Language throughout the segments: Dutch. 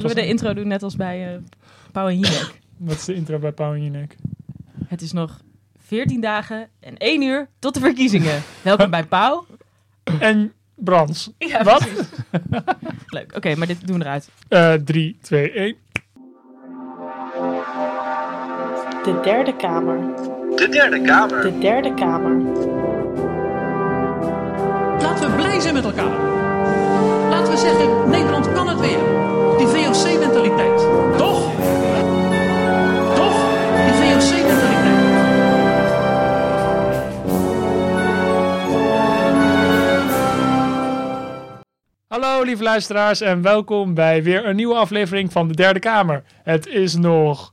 Zullen we de intro doen net als bij uh, Pauw en Jinek? Wat is de intro bij Pauw en Jinek? Het is nog 14 dagen en 1 uur tot de verkiezingen. Welkom bij Pauw. En Brans. Ja, Wat? Leuk. Oké, maar dit doen we eruit. Uh, 3, 2, 1. De derde kamer. De derde kamer. De derde kamer. Laten we blij zijn met elkaar. Laten we zeggen, Hallo lieve luisteraars en welkom bij weer een nieuwe aflevering van de Derde Kamer. Het is nog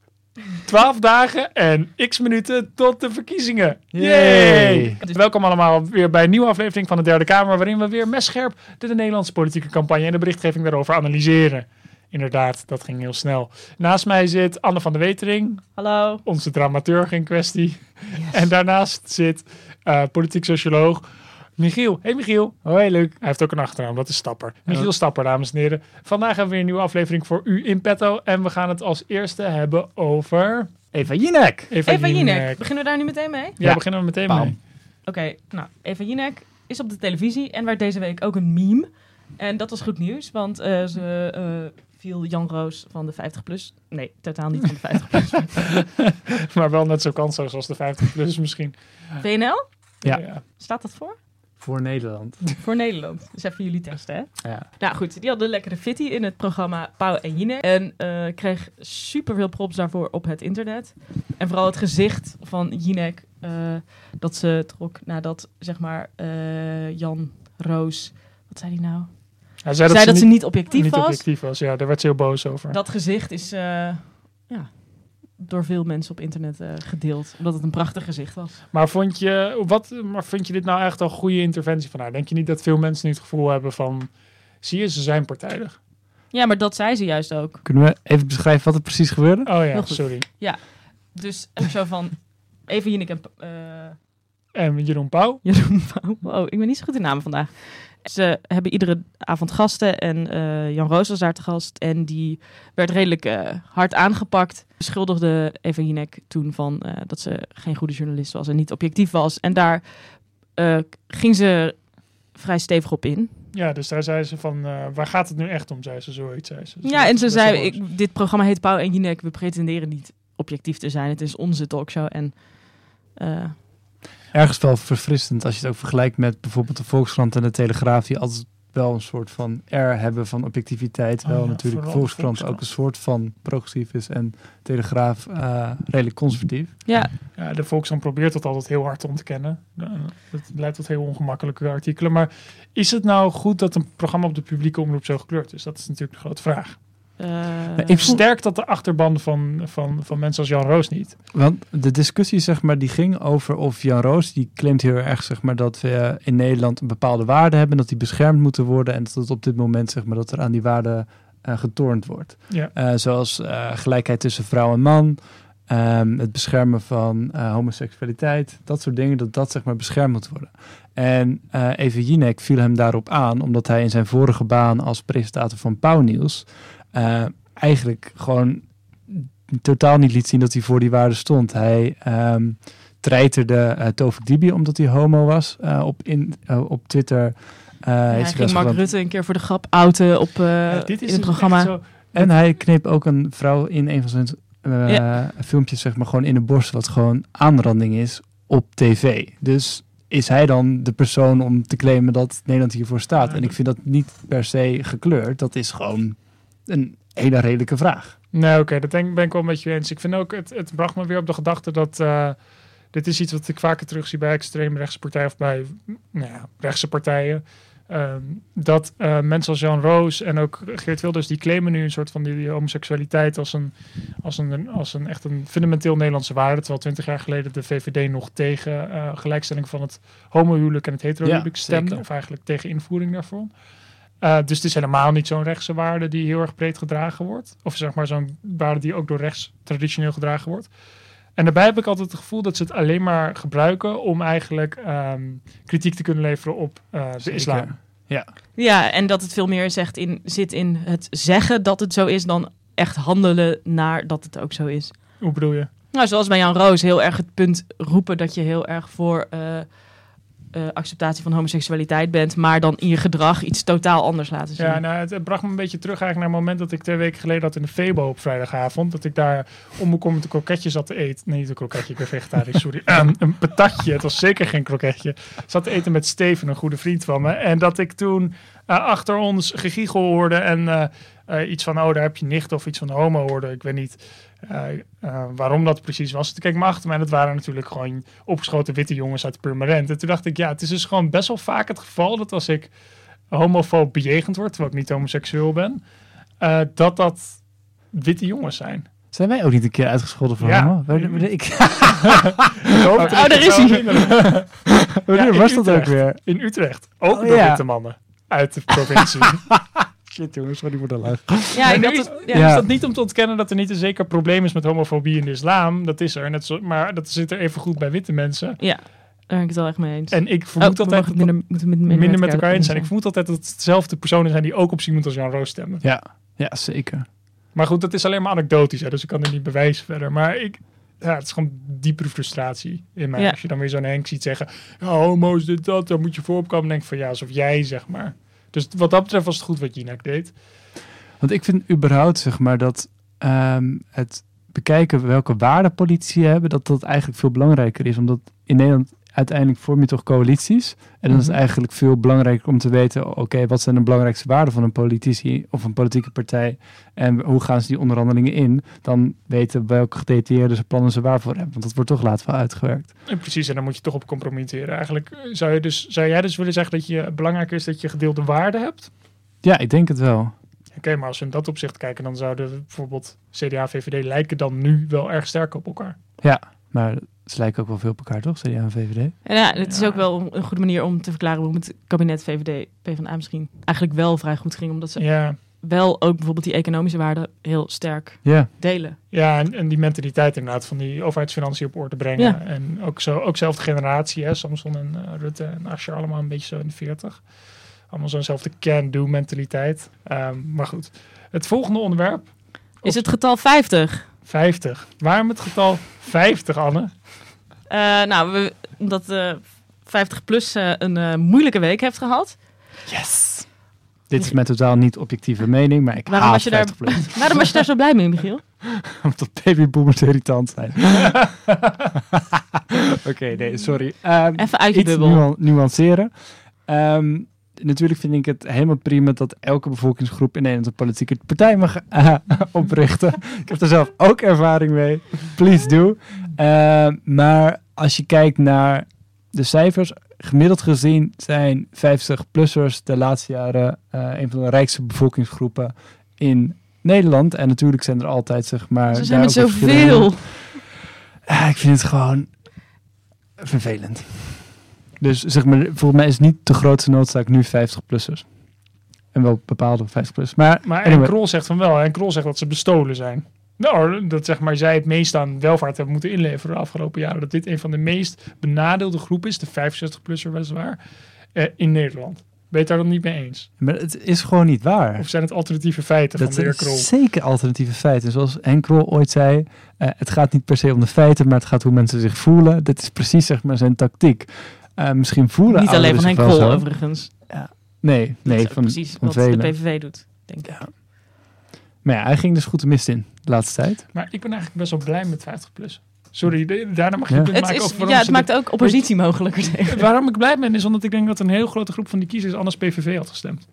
12 dagen en x minuten tot de verkiezingen. Yay! Welkom allemaal weer bij een nieuwe aflevering van de Derde Kamer, waarin we weer messcherp de, de Nederlandse politieke campagne en de berichtgeving daarover analyseren. Inderdaad, dat ging heel snel. Naast mij zit Anne van der Wetering, Hallo. onze dramaturg in kwestie. En daarnaast zit uh, politiek socioloog Michiel. Hey Michiel. Hoi, leuk. Hij heeft ook een achternaam, dat is Stapper. Michiel Stapper, dames en heren. Vandaag hebben we weer een nieuwe aflevering voor u in petto. En we gaan het als eerste hebben over... Eva Jinek. Eva, Eva Jinek. Jinek. Beginnen we daar nu meteen mee? Ja, beginnen we meteen Bam. mee. Oké, nou, Eva Jinek is op de televisie en werd deze week ook een meme. En dat was goed nieuws, want eh, ze eh, viel Jan Roos van de 50 plus. Nee, totaal niet van de 50 plus. Maar wel net zo kansloos als de 50 plus misschien. WNL? Ja. Staat dat voor? Voor Nederland. Voor Nederland. Dus even jullie testen, hè? Ja. Nou goed, die hadden lekkere fitty in het programma Pauw en Jinek. En eh, kreeg super veel props daarvoor op het internet. En vooral het gezicht van Jinek eh, dat ze trok nadat, zeg maar, eh, Jan Roos... Wat zei hij nou? Hij zei zei dat ze niet objectief niet was. objectief was. Ja, daar werd ze heel boos over. Dat gezicht is ja, door veel mensen op internet eh, gedeeld. Omdat het een prachtig gezicht was. Maar, vond je, wat, maar vind je dit nou echt een goede interventie van haar? Denk je niet dat veel mensen nu het gevoel hebben van... Zie je, ze zijn partijdig. Ja, maar dat zei ze juist ook. Kunnen we even beschrijven wat er precies gebeurde? Oh ja, sorry. Dus eh, zo van... Even Jinek en... eh, En Jeroen Pauw? Jeroen Pauw. Wow, ik ben niet zo goed in namen vandaag. Ze hebben iedere avond gasten en eh, Jan Roos was daar te gast. En die werd redelijk eh, hard aangepakt. Beschuldigde Eva Jinek toen van eh, dat ze geen goede journalist was en niet objectief was. En daar ging ze vrij stevig op in. Ja, dus daar zei ze van... waar gaat het nu echt om, zei ze zoiets. Zei ze. Ja, en ze zei, ik, dit programma heet Pauw en Jinek. We pretenderen niet objectief te zijn. Het is onze talkshow. En Ergens wel verfrissend als je het ook vergelijkt met bijvoorbeeld de Volkskrant en de Telegraaf, die altijd wel een soort van air hebben van objectiviteit. Oh wel ja, natuurlijk Volkskrant, Volkskrant. ook een soort van progressief is en Telegraaf eh, redelijk conservatief. ja, Ja, de Volkskrant probeert dat altijd heel hard te ontkennen. Het leidt tot heel ongemakkelijke artikelen. Maar is het nou goed dat een programma op de publieke omroep zo gekleurd is? Dat is natuurlijk de grote vraag. Eh, ik Versterkt dat de achterban van, van, van mensen als Jan Roos niet? Want de discussie, zeg maar, die ging over of Jan Roos, die claimt heel erg, zeg maar, dat we in Nederland een bepaalde waarde hebben, dat die beschermd moeten worden en dat het op dit moment, zeg maar, dat er aan die waarden eh getornd wordt. Ja. Eh, zoals eh, gelijkheid tussen vrouw en man, ehm, het beschermen van eh, homoseksualiteit, dat soort dingen, dat dat, zeg maar, beschermd moet worden. En eh Even Jinek viel hem daarop aan, omdat hij in zijn vorige baan als presentator van Pauw Nieuws eh, eigenlijk gewoon totaal niet liet zien dat hij voor die waarden stond. Hij ehm treiterde eh Tovik Dibi omdat hij homo was eh, op, in, op Twitter. Eh, hij ging Mark gewoon- Rutte een keer voor de grap outen op, Ja, dit is in het programma. zo- En hij kneep ook een vrouw in een van zijn Ja. filmpjes zeg maar gewoon in de borst, wat gewoon aanranding is op tv. Dus is hij dan de persoon om te claimen dat Nederland hiervoor staat? Ja, en ik vind dat niet per se gekleurd. Dat is gewoon een hele redelijke vraag. Nee, oké, dat denk, ben ik wel met je eens. Ik vind ook, het, het bracht me weer op de gedachte dat... eh, dit is iets wat ik vaker terugzie bij extreemrechtse partijen... of bij nou ja, rechtse partijen. Ehm, dat eh, mensen als Jan Roos en ook Geert Wilders... die claimen nu een soort van die, die homoseksualiteit... Als een, als, een, als een echt een fundamenteel Nederlandse waarde. Terwijl twintig jaar geleden de VVD nog tegen eh, gelijkstelling... van het homohuwelijk en het heterohuwelijk Ja, stemde. zeker. Of eigenlijk tegen invoering daarvan. Eh, dus het is helemaal niet zo'n rechtse waarde die heel erg breed gedragen wordt. Of zeg maar zo'n waarde die ook door rechts traditioneel gedragen wordt. En daarbij heb ik altijd het gevoel dat ze het alleen maar gebruiken om eigenlijk ehm, kritiek te kunnen leveren op eh, de Zeker. islam. Ja, en dat het veel meer zegt in, zit in het zeggen dat het zo is dan echt handelen naar dat het ook zo is. Hoe bedoel je? Nou, zoals bij Jan Roos heel erg het punt roepen dat je heel erg voor eh, eh, acceptatie van homoseksualiteit bent, maar dan in je gedrag iets totaal anders laten zien. Ja, nou, het, het bracht me een beetje terug eigenlijk naar het moment dat ik twee weken geleden had in de Febo op vrijdagavond. Dat ik daar onbekommerd een kroketje zat te eten. Nee, niet een kroketje, ik ben vegetarisch, sorry. Ehm, een patatje, het was zeker geen kroketje. Zat te eten met Steven, een goede vriend van me. En dat ik toen eh, achter ons gegiegel hoorde en eh, iets van, oh, daar heb je nicht of iets van homo hoorde. Ik weet niet eh, eh, waarom dat precies was. Toen keek ik me achter en het waren natuurlijk gewoon opgeschoten witte jongens uit Purmerend. En toen dacht ik, ja, het is dus gewoon best wel vaak het geval dat als ik homofoob bejegend word, terwijl ik niet homoseksueel ben, eh, dat dat witte jongens zijn. Zijn wij ook niet een keer uitgescholden voor Ja. homo? Ik, dat ik Oh, daar is hij. wanneer was dat ook weer? In Utrecht. Ook Oh, door ja. witte mannen uit de provincie. Shit jongens, die worden leuk. Ja, ik het, ja. ja. is dat niet om te ontkennen dat er niet een zeker probleem is met homofobie in de islam. Dat is er. Net zo, maar dat zit er even goed bij witte mensen. ja, daar ben ik het wel echt mee eens. En ik Oh, vermoed we altijd mogen dat minder, moeten minder, dat minder met elkaar eens zijn. Ik vermoed altijd dat het dezelfde personen zijn die ook op iemand als Jan Roos stemmen. Ja, ja, zeker. Maar goed, dat is alleen maar anekdotisch. Hè, dus ik kan het niet bewijzen verder. Maar ik, ja, het is gewoon diepere frustratie in mij. Ja. Als je dan weer zo'n Henk ziet zeggen... Ja, homo's, dit, dat, daar moet je voor opkomen. Dan denk ik van ja, alsof jij, zeg maar. Dus wat dat betreft was het goed wat Jinek deed. Want ik vind überhaupt, zeg maar, dat ehm, het bekijken welke waarden politici hebben, dat dat eigenlijk veel belangrijker is. Omdat in Nederland uiteindelijk vorm je toch coalities. En dan is het Mhm. eigenlijk veel belangrijker om te weten, oké, wat zijn de belangrijkste waarden van een politici of een politieke partij? En hoe gaan ze die onderhandelingen in? Dan weten welke gedetailleerde plannen ze waarvoor hebben. Want dat wordt toch later wel uitgewerkt. En precies, en dan moet je toch op compromitteren. Eigenlijk eh, zou, je dus, zou jij dus willen zeggen dat je belangrijker is dat je gedeelde waarden hebt? Ja, ik denk het wel. Oké, maar als we in dat opzicht kijken, dan zouden bijvoorbeeld CDA VVD lijken dan nu wel erg sterk op elkaar. Maar ze lijken ook wel veel op elkaar, toch? CDA en VVD. En ja, het is Ja. ook wel een goede manier om te verklaren waarom het kabinet VVD PvdA misschien eigenlijk wel vrij goed ging. Omdat ze Ja, wel ook bijvoorbeeld die economische waarden heel sterk Ja, delen. ja en, en die mentaliteit inderdaad van die overheidsfinanciën op orde brengen. Ja. En ook, zo, ook zelfde generatie, hè, Samson en eh, Rutte en Asscher allemaal een beetje zo in de 40. Allemaal zo'nzelfde can-do mentaliteit. Ehm, maar goed, het volgende onderwerp, Is het getal 50? 50. Waarom het getal 50, Anne? Eh, nou, we, omdat eh 50 plus eh, een eh, moeilijke week heeft gehad. Yes! dit is mijn totaal niet objectieve mening, maar ik Waarom haat was je daar- 50 plus. Waarom was je daar zo blij mee, Michiel? Omdat babyboomers irritant zijn. Oké, nee, sorry. Ehm, Even uit je iets bubbel. nuan- nuanceren. Ehm, natuurlijk vind ik het helemaal prima dat elke bevolkingsgroep in Nederland een politieke partij mag eh, oprichten. ik heb er zelf ook ervaring mee. Please do. Ehm, maar als je kijkt naar de cijfers, gemiddeld gezien zijn 50-plussers de laatste jaren eh, een van de rijkste bevolkingsgroepen in Nederland. En natuurlijk zijn er altijd, zeg maar... Ze zijn in. zoveel. Ah, ik vind het gewoon vervelend. Dus zeg maar, volgens mij is niet de grootste noodzaak nu 50-plussers. En wel bepaalde 50-plussers. Maar, Maar en anyway, Krol zegt van wel. En Krol zegt dat ze bestolen zijn. Nou, dat zeg maar zij het meest aan welvaart hebben moeten inleveren de afgelopen jaren. Dat dit een van de meest benadeelde groepen is, de 65-plusser weliswaar, eh, in Nederland. Ben je het daar dan niet mee eens? maar het is gewoon niet waar. Of zijn het alternatieve feiten Dat van de heer Krol? zeker alternatieve feiten. Zoals Henk Krol ooit zei, eh, het gaat niet per se om de feiten, maar het gaat hoe mensen zich voelen. Dit is precies zeg maar zijn tactiek. Eh, misschien voelen Niet alleen van Henk Krol, overigens. Nee, Dat nee, ook van, precies van wat velen. de PVV doet, denk ik. Maar ja, hij ging dus goed de mist in de laatste tijd. Maar ik ben eigenlijk best wel blij met 50-plus. Sorry, de- daarna mag je Ja. Het, maken is, ja, het maakt ook oppositie mogelijker tegen. Waarom ik blij ben, is omdat ik denk dat een heel grote groep van die kiezers anders PVV had gestemd.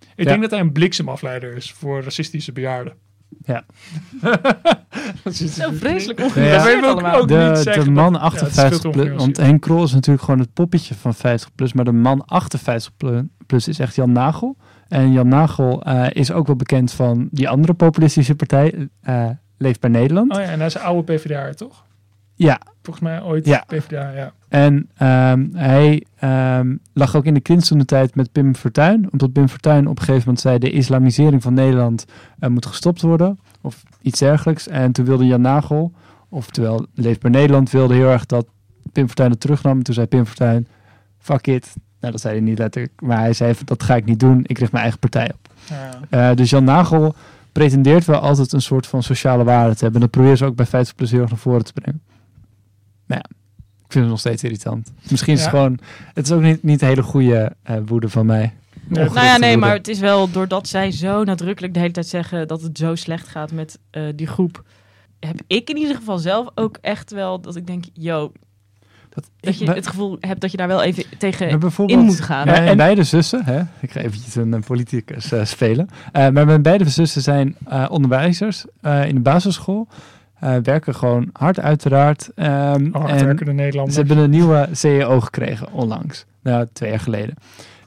Ik Ja. denk dat hij een bliksemafleider is voor racistische bejaarden. Ja. Zo vreselijk Ja. Dat ongeveer weet ik ook, ook de, niet zeggen. de man dat- ja, het is veel 58 te plus, want Henk Krol is natuurlijk gewoon het poppetje van 50 plus, maar de man 58 plu- plus is echt Jan Nagel. En Jan Nagel eh, is ook wel bekend van die andere populistische partij, eh Leef bij Nederland. Oh ja, en hij is een oude PvdA, toch? Ja, Volgens mij ooit Ja. PvdA, ja. en ehm, hij ehm, lag ook in de klins toen de tijd met Pim Fortuyn, omdat Pim Fortuyn op een gegeven moment zei de islamisering van Nederland eh, moet gestopt worden, of iets dergelijks. En toen wilde Jan Nagel, oftewel Leef bij Nederland, wilde heel erg dat Pim Fortuyn het terugnam. En toen zei Pim Fortuyn, fuck it, Nou, dat zei hij niet letterlijk. Maar hij zei dat ga ik niet doen. Ik richt mijn eigen partij op. Ja. Eh, dus Jan Nagel pretendeert wel altijd een soort van sociale waarde te hebben. En dat proberen ze ook bij 50 plus heel erg naar voren te brengen. Maar ja, ik vind het nog steeds irritant. Misschien is het Ja. gewoon... Het is ook niet, niet een hele goede eh, woede van mij. Nee, Nou ja, nee, woede. maar het is wel doordat zij zo nadrukkelijk de hele tijd zeggen dat het zo slecht gaat met eh, die groep. Heb ik in ieder geval zelf ook echt wel dat ik denk, yo, Dat, je het gevoel hebt dat je daar wel even tegen in moet gaan. Ja, en- beide zussen, hè? ik ga eventjes een, een politicus eh, spelen. Eh, maar mijn beide zussen zijn eh, onderwijzers eh, in de basisschool. Eh, werken gewoon hard uiteraard. Ehm, en Hardwerkende Nederlanders. ze hebben een nieuwe CEO gekregen onlangs. Nou, twee jaar geleden.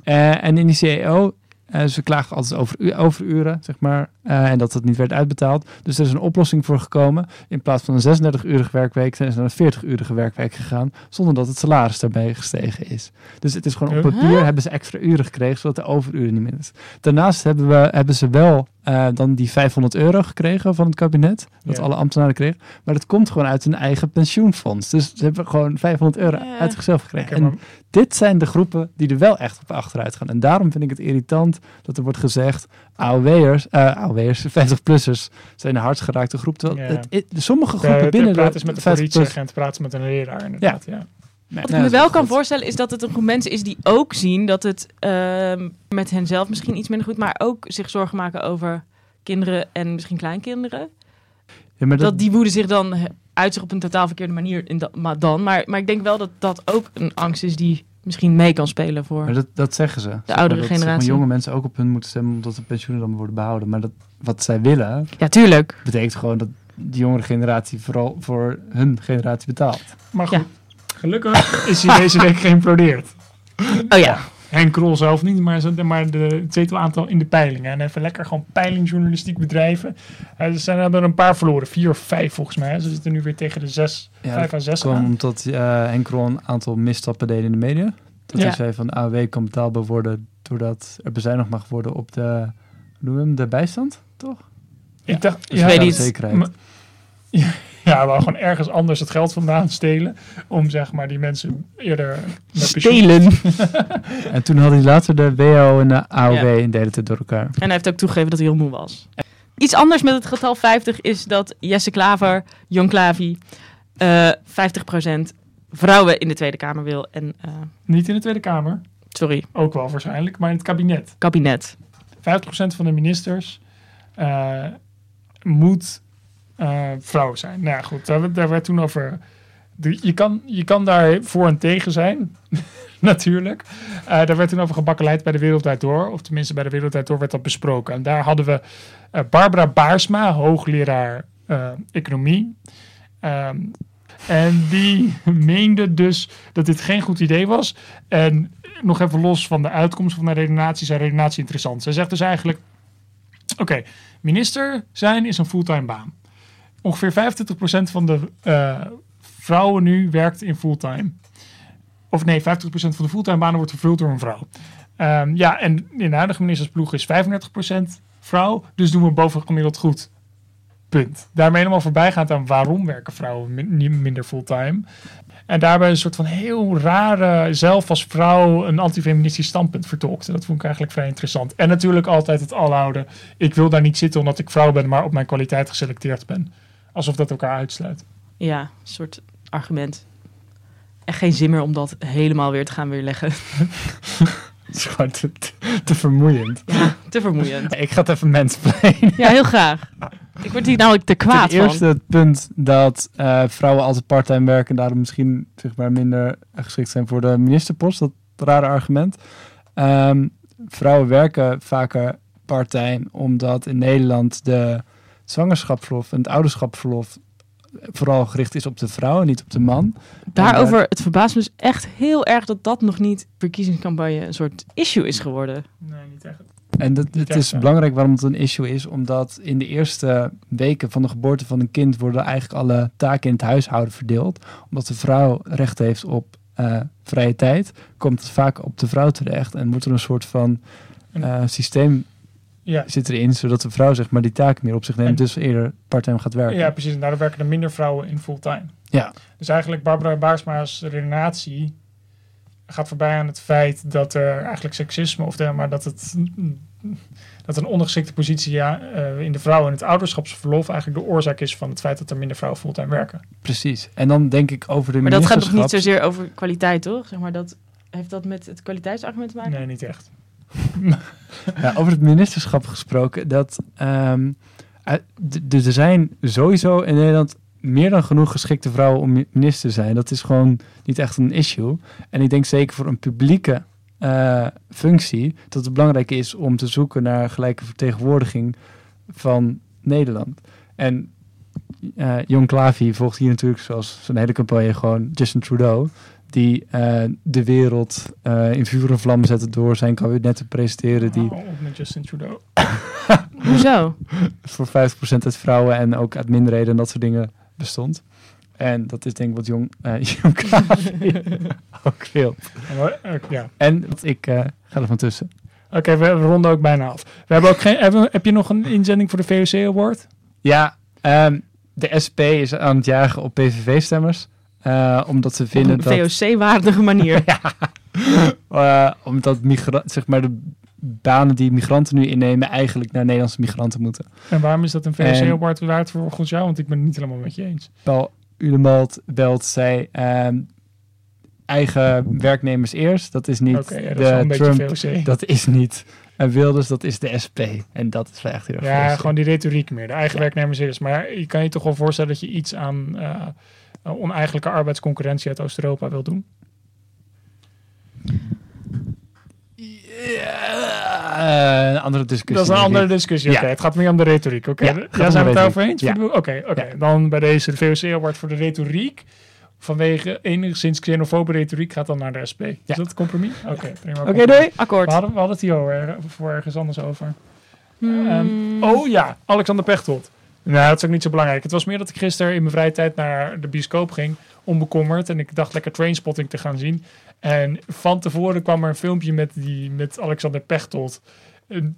Eh, en in die CEO, eh, ze klagen altijd over u- overuren, zeg maar. Eh, en dat het niet werd uitbetaald. Dus er is een oplossing voor gekomen. In plaats van een 36-urige werkweek zijn ze naar een 40-urige werkweek gegaan. Zonder dat het salaris daarbij gestegen is. Dus het is gewoon op Huh? papier hebben ze extra uren gekregen, zodat de overuren niet meer is. Daarnaast hebben, we, hebben ze wel eh, dan die 500 euro gekregen van het kabinet. Dat Ja. alle ambtenaren kregen. Maar dat komt gewoon uit hun eigen pensioenfonds. Dus ze hebben gewoon 500 euro Ja. uit zichzelf gekregen. En dit zijn de groepen die er wel echt op achteruit gaan. En daarom vind ik het irritant dat er wordt gezegd... AOW'ers, eh AOW'ers 50-plussers zijn de hardst geraakte groep. Terwijl Ja. het, het- sommige Ja, groepen binnen de is met de 50 politie en te praten is met een leraar inderdaad. Ja. Wat ik me wel kan voorstellen is dat het een groep mensen is die ook zien dat het ehm, met hen zelf misschien iets minder goed, maar ook zich zorgen maken over kinderen en misschien kleinkinderen. Ja, maar Dat, die woede zich dan uit zich op een totaal verkeerde manier in dat, maar dan. Maar, maar ik denk wel dat dat ook een angst is die misschien mee kan spelen voor. Maar dat, dat zeggen ze. Zeg maar, oudere dat, zeg maar, generatie. jonge mensen ook op hun moeten stemmen omdat de pensioenen dan worden behouden. Maar dat, wat zij willen, Ja, tuurlijk. betekent gewoon dat de jongere generatie vooral voor hun generatie betaalt. Maar goed, Ja. gelukkig is hij deze week geïmplodeerd. Oh ja. Henk Krol zelf niet, maar, ze- maar de, het zetelaantal in de peilingen. En even lekker gewoon peilingjournalistiek bedrijven. Uh, ze zijn, hebben er een paar verloren, vier of vijf volgens mij. Ze zitten nu weer tegen de zes, Ja, vijf à zes kwam aan. omdat eh Henk Krol een aantal misstappen deed in de media. Dat Ja. hij zei van de AOW kan betaalbaar worden doordat er bezuinigd mag worden op de, we hem, de bijstand, toch? Ik dacht, Dus ja, weet niet. zekerheid. Maar- ja, wel gewoon ergens anders het geld vandaan stelen. Om zeg maar die mensen eerder met Stelen. En toen had hij later de WO en de AOW Ja. en deden het door elkaar. En hij heeft ook toegegeven dat hij heel moe was. Iets anders met het getal 50 is dat Jesse Klaver, Jong Klavi, eh 50% vrouwen in de Tweede Kamer wil. En, eh, Niet in de Tweede Kamer, sorry, ook wel waarschijnlijk, maar in het kabinet. kabinet. 50% van de ministers eh, moet eh, vrouw zijn. Nou goed, daar, daar werd toen over. Je kan, je kan daar voor en tegen zijn, natuurlijk. Eh, daar werd toen over gebakkeleid bij de Wereldwijd Door. Of tenminste, bij de Wereldwijd Door werd dat besproken. En daar hadden we eh, Barbara Baarsma, hoogleraar economie. Ehm, en die meende dus dat dit geen goed idee was. En nog even los van de uitkomst van de redenatie, haar redenatie interessant. Zij zegt dus eigenlijk: Oké, minister zijn is een fulltime baan. Ongeveer 25% van de eh, vrouwen nu werkt in fulltime. Of nee, 50% van de fulltime banen wordt vervuld door een vrouw. Ehm, ja, en in de huidige ministersploeg is 35% vrouw, dus doen we bovengemiddeld goed. Punt. Daarmee helemaal voorbijgaand aan waarom werken vrouwen minder fulltime. En daarbij een soort van heel rare, zelf als vrouw, een antifeministisch standpunt vertolkte. Dat vond ik eigenlijk vrij interessant. En natuurlijk altijd het alhouden. Ik wil daar niet zitten omdat ik vrouw ben, maar op mijn kwaliteit geselecteerd ben. Alsof dat elkaar uitsluit. Ja, een soort argument. Echt geen zin meer om dat helemaal weer te gaan weerleggen. Het is gewoon te, te, te vermoeiend. Ja, te vermoeiend. Ik ga het even mensplainen. Ja, heel graag. Ik word hier namelijk te kwaad Ten eerste van. het punt dat eh, vrouwen altijd parttime werken en daarom misschien zeg maar, minder geschikt zijn voor de ministerpost. Dat rare argument. Ehm, vrouwen werken vaker parttime omdat in Nederland de zwangerschapsverlof en het ouderschapsverlof vooral gericht is op de vrouw en niet op de man. Daarover, het verbaast me dus echt heel erg dat dat nog niet verkiezingscampagne een soort issue is geworden. Nee, niet echt. En dat, het is belangrijk waarom het een issue is, omdat in de eerste weken van de geboorte van een kind worden eigenlijk alle taken in het huishouden verdeeld. Omdat de vrouw recht heeft op eh, vrije tijd, komt het vaak op de vrouw terecht en moet er een soort van eh, systeem Ja. zit erin, zodat de vrouw zeg maar die taken meer op zich neemt, En- dus eerder parttime gaat werken. ja, precies. En daardoor werken er minder vrouwen in fulltime. Ja. Dus eigenlijk Barbara Baarsma's redenatie gaat voorbij aan het feit dat er eigenlijk seksisme of de, maar dat het dat een ondergeschikte positie ja, eh, in de vrouw in het ouderschapsverlof eigenlijk de oorzaak is van het feit dat er minder vrouwen fulltime werken. Precies. En dan denk ik over de Maar dat gaat toch niet zozeer over kwaliteit, toch? Zeg maar dat, heeft dat met het kwaliteitsargument te maken? Nee, niet echt. Ja, over het ministerschap gesproken, dat ehm, eh, er zijn sowieso in Nederland meer dan genoeg geschikte vrouwen om mi- minister te zijn. Dat is gewoon niet echt een issue. En ik denk zeker voor een publieke eh, functie dat het belangrijk is om te zoeken naar gelijke vertegenwoordiging van Nederland. En eh Jon Klavi volgt hier natuurlijk zoals zijn hele campagne gewoon Justin Trudeau. Die eh, de wereld eh, in vuur en vlam zette door zijn kabinet te presenteren. Die op met Justin Trudeau. Hoezo? voor 50% uit vrouwen en ook uit minderheden en dat soort dingen bestond. En dat is denk ik wat Jong, eh Jong ook eh, ja. En ik eh, ga er van tussen. Oké, we, we ronden ook bijna af. We hebben ook geen, hebben, heb je nog een inzending voor de VOC Award? Ja, ehm, de SP is aan het jagen op PVV-stemmers. Eh, omdat ze Op vinden een dat... VOC-waardige manier. eh, omdat migra- zeg maar de banen die migranten nu innemen eigenlijk naar Nederlandse migranten moeten. En waarom is dat een VOC En- Award waard voor volgens jou? Want ik ben het niet helemaal met je eens. Paul Udemalt belt zij ehm, eigen werknemers eerst. Dat is niet ja, dat is de een Trump, VOC. dat is niet en Wilders, dat is de SP. En dat is wel echt heel erg Ja, gewoon die retoriek meer. De eigen Ja. werknemers is. Maar je kan je toch wel voorstellen dat je iets aan eh, eh, oneigenlijke arbeidsconcurrentie uit Oost-Europa wil doen? Ja, een andere discussie. Dat is een andere discussie. Ja. Oké, het gaat meer om de retoriek. Oké, Ja, ja, zijn we het daarover eens? Ja. Oké, oké. dan bij deze de VOC Award voor de retoriek. Vanwege enigszins xenofobe retoriek gaat dan naar de SP. Is Ja. dat het compromis? Oké, prima. Oké, doei. Akkoord. We hadden, we hadden het hier over, voor ergens anders over. Hmm. Ehm, oh ja, Alexander Pechtold. Nou, dat is ook niet zo belangrijk. Het was meer dat ik gisteren in mijn vrije tijd naar de bioscoop ging, onbekommerd. En ik dacht lekker Trainspotting te gaan zien. En van tevoren kwam er een filmpje met, die, met Alexander Pechtold. En-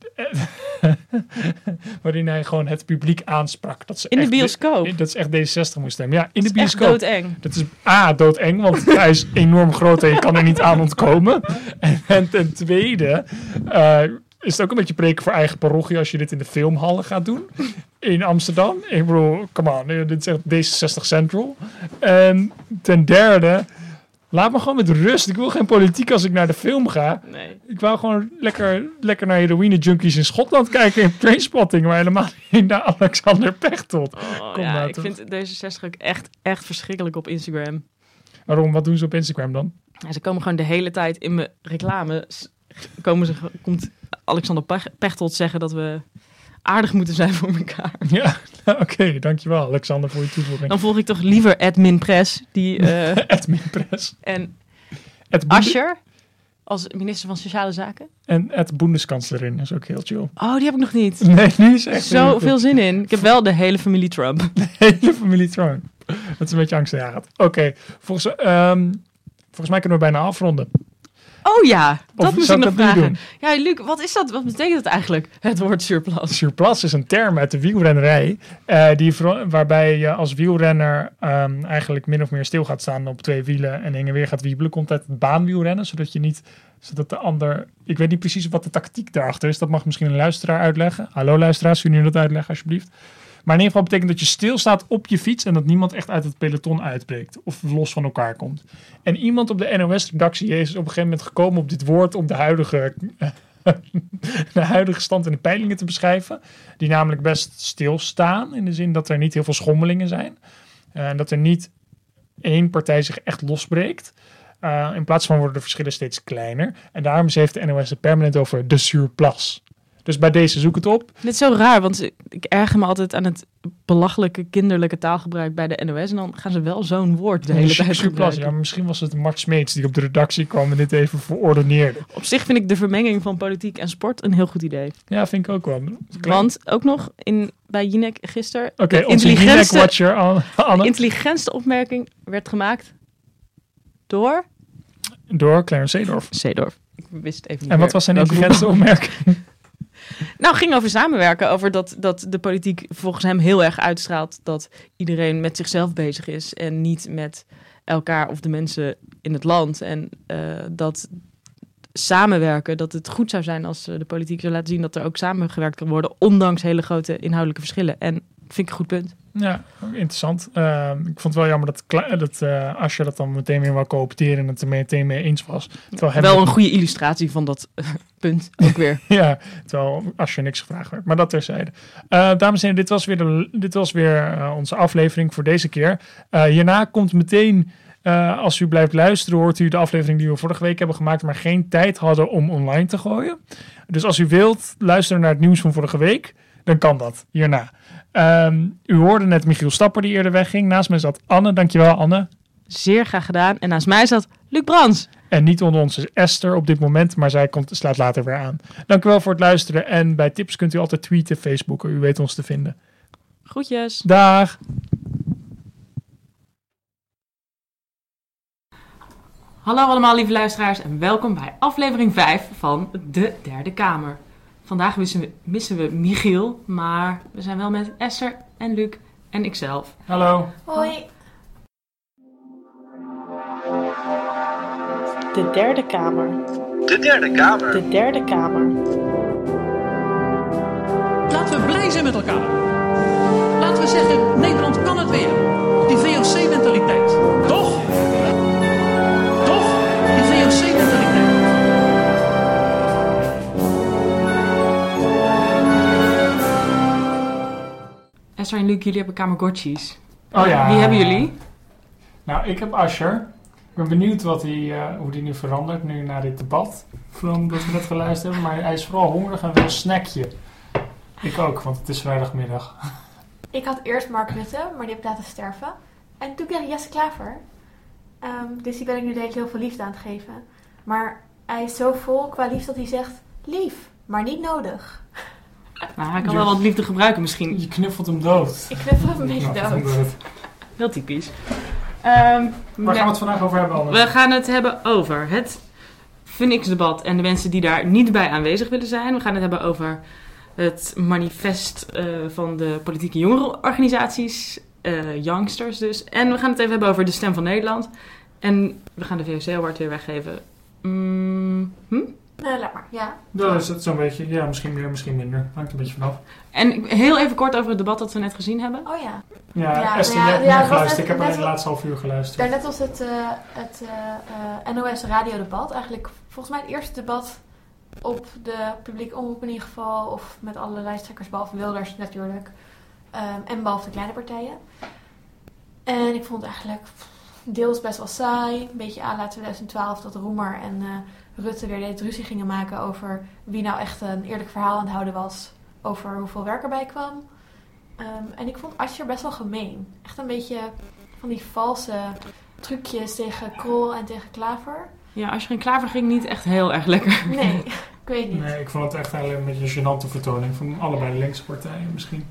waarin hij gewoon het publiek aansprak. Dat ze In de bioscoop. Dat is echt D66 moest stemmen. Ja, in de Dat bioscoop. doodeng. Dat is A, doodeng, want hij is enorm groot en je kan er niet aan ontkomen. En, en ten tweede eh, is het ook een beetje preken voor eigen parochie als je dit in de filmhallen gaat doen. In Amsterdam. Ik bedoel, come on, eh, dit is echt D66 Central. En ten derde, laat me gewoon met rust. Ik wil geen politiek als ik naar de film ga. Nee. Ik wou gewoon lekker, lekker naar heroïne junkies in Schotland kijken in Trainspotting, maar helemaal niet naar Alexander Pechtold. Oh, Kom ja, nou ik toch. vind D66 ook echt, echt verschrikkelijk op Instagram. Waarom? Wat doen ze op Instagram dan? Ja, ze komen gewoon de hele tijd in mijn reclame. Komen ze, komt Alexander Pech- Pechtold zeggen dat we aardig moeten zijn voor elkaar. Ja, oké, dankjewel Alexander voor je toevoeging. Dan volg ik toch liever Admin Press die, eh, Admin Press. en Ascher als minister van Sociale Zaken. En het Boendeskanslerin is ook heel chill. Oh, die heb ik nog niet. Nee, die is echt Zo veel zin in. Ik heb wel de hele familie Trump. hele familie Trump. Dat is een beetje angstaanjagend. Oké, volgens, ehm, volgens mij kunnen we bijna afronden. Oh ja, dat Of moest zou ik nog vragen. Ja, Luc, wat is dat? Wat betekent dat eigenlijk? Het woord surplus. Surplus is een term uit de wielrennerij. eh, die, waarbij je als wielrenner ehm, eigenlijk min of meer stil gaat staan op twee wielen en heen en weer gaat wiebelen. Komt uit het baanwielrennen, zodat je niet, zodat de ander. Ik weet niet precies wat de tactiek daarachter is. Dat mag misschien een luisteraar uitleggen. Hallo luisteraars, kunnen jullie dat uitleggen alsjeblieft? Maar in ieder geval betekent dat je stilstaat op je fiets en dat niemand echt uit het peloton uitbreekt of los van elkaar komt. En iemand op de NOS-redactie is op een gegeven moment gekomen op dit woord om de huidige, de huidige stand in de peilingen te beschrijven. Die namelijk best stilstaan in de zin dat er niet heel veel schommelingen zijn. En dat er niet één partij zich echt losbreekt. Eh, in plaats van worden de verschillen steeds kleiner. En daarom heeft de NOS het permanent over de surplus. Dus bij deze zoek het op. Dit is zo raar, want ik, erger me altijd aan het belachelijke kinderlijke taalgebruik bij de NOS. En dan gaan ze wel zo'n woord de hele tijd gebruiken. Ja, misschien was het Mart Smeets die op de redactie kwam en dit even verordeneerde. Op zich vind ik de vermenging van politiek en sport een heel goed idee. Ja, vind ik ook wel. Want ook nog in, bij Jinek gisteren, Oké, de onze Jinek-watcher. Anne. intelligentste opmerking werd gemaakt door Door Clarence Seedorf. Zeedorf. Ik wist even niet En wat meer was zijn intelligentste opmerking? Nou, ging over samenwerken. Over dat, dat de politiek volgens hem heel erg uitstraalt dat iedereen met zichzelf bezig is. En niet met elkaar of de mensen in het land. En eh, dat samenwerken, dat het goed zou zijn als eh, de politiek zou laten zien dat er ook samengewerkt kan worden, ondanks hele grote inhoudelijke verschillen. En vind ik een goed punt. Ja, interessant. Ehm, ik vond het wel jammer dat, dat eh, als je dat dan meteen weer wou coopteren en het er meteen mee eens was. Terwijl Wel een goede illustratie van dat eh, punt ook weer. Ja, terwijl als je niks gevraagd werd. Maar dat terzijde. Eh dames en heren, dit was weer, de, dit was weer onze aflevering voor deze keer. Hierna komt meteen, als u blijft luisteren, hoort u de aflevering die we vorige week hebben gemaakt, maar geen tijd hadden om online te gooien. Dus als u wilt luisteren naar het nieuws van vorige week, dan kan dat hierna. Ehm, u hoorde net Michiel Stapper die eerder wegging. Naast mij zat Anne. Dankjewel Anne. Zeer graag gedaan. En naast mij zat Luc Brands. En niet onder ons is Esther op dit moment, maar zij komt, slaat later weer aan. Dank u wel voor het luisteren. En bij tips kunt u altijd tweeten, Facebooken. U weet ons te vinden. Groetjes. Dag! Hallo allemaal lieve luisteraars en welkom bij aflevering 5 van De Derde Kamer. Vandaag missen we, missen we Michiel, maar we zijn wel met Esther en Luc en ikzelf. Hallo. Hoi. De derde kamer. De derde kamer. De derde kamer. Laten we blij zijn met elkaar. Laten we zeggen, Nederland kan het weer. Esther en Luc, jullie hebben Kamergotchis. Oh ja. Wie hebben jullie? Nou, ik heb Asher. Ik ben benieuwd wat hij, eh, hoe die nu verandert, nu na dit debat. Van dat we net geluisterd hebben. Maar hij is vooral hongerig en wil een snackje. Ik ook, want het is vrijdagmiddag. Ik had eerst Mark Rutte, maar die heb ik laten sterven. En toen kreeg ik Jesse Klaver. Ehm, dus die ben ik nu de hele tijd heel veel liefde aan het geven. Maar hij is zo vol qua liefde dat hij zegt... Lief, maar niet nodig. Nou, hij kan wel wat liefde gebruiken misschien. Je knuffelt hem dood. Ik knuffel hem een beetje hem dood. dood. Heel typisch. Ehm, Waar gaan we het vandaag over hebben, Anne? We gaan het hebben over het Phoenix-debat en de mensen die daar niet bij aanwezig willen zijn. We gaan het hebben over het manifest eh, van de politieke jongerenorganisaties, eh Youngsters dus. En we gaan het even hebben over de Stem van Nederland. En we gaan de VOC-award weer weggeven. Mm, hm? Nee, laat maar. Ja. Dat is het zo'n beetje. Ja, misschien meer, misschien minder. Hangt een beetje vanaf. En heel even kort over het debat dat we net gezien hebben. Oh ja. Ja, Ja, Esther, ja, ja, geluisterd. net- Ik heb alleen net de laatste half uur geluisterd. Daarnet was het, eh, het eh, eh, NOS radiodebat. Eigenlijk volgens mij het eerste debat op de publieke omroep in ieder geval. Of met alle lijsttrekkers, behalve Wilders natuurlijk. Ehm, en behalve de kleine partijen. En ik vond het eigenlijk deels best wel saai. Een beetje à la 2012 dat Roemer en eh, Rutte weer deed ruzie gingen maken over wie nou echt een eerlijk verhaal aan het houden was. Over hoeveel werk erbij kwam. Ehm, en ik vond Ascher best wel gemeen. Echt een beetje van die valse trucjes tegen Krol en tegen Klaver. Ja, als je geen klaver ging, niet echt heel erg lekker. Nee, ik weet niet. Nee, ik vond het echt eigenlijk een beetje een gênante vertoning van allebei de linkse partijen misschien.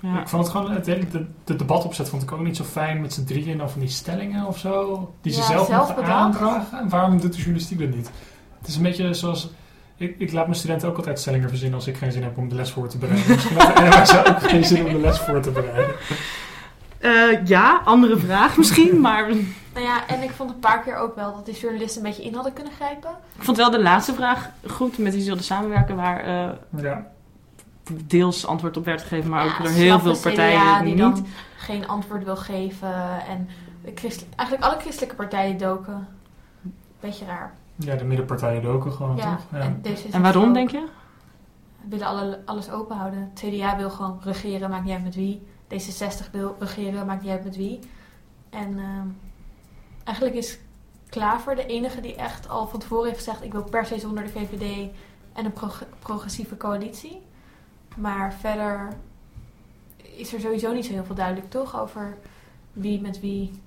Ja. Ik vond het gewoon, het hele de, de debatopzet vond ik ook niet zo fijn met z'n drieën dan van die stellingen of zo. Die ze Ja, zelf, aandragen. En waarom doet de journalistiek dat niet? Het is een beetje zoals, ik, ik laat mijn studenten ook altijd stellingen verzinnen als ik geen zin heb om de les voor te bereiden. Misschien had de NOS ook geen zin om de les voor te bereiden. Eh, ja, andere vraag misschien, maar ik Nou ja, en ik vond een paar keer ook wel dat die journalisten een beetje in hadden kunnen grijpen. vond wel de laatste vraag goed met wie ze wilden samenwerken, waar eh, Ja, deels antwoord op werd gegeven, maar ook Ja, door heel veel partijen CDA die niet. dan geen antwoord wil geven. En de eigenlijk alle christelijke partijen doken. Beetje raar. Ja de middenpartijen doken gewoon, Ja, toch? Ja. en, waarom, denk je? willen alle, alles open houden. Het CDA wil gewoon regeren, maakt niet uit met wie. D66 wil regeren, maakt niet uit met wie. En ehm, eigenlijk is Klaver de enige die echt al van tevoren heeft gezegd... ik wil per se zonder de VVD en een prog- progressieve coalitie. Maar verder is er sowieso niet zo heel veel duidelijk, toch? Over wie met wie.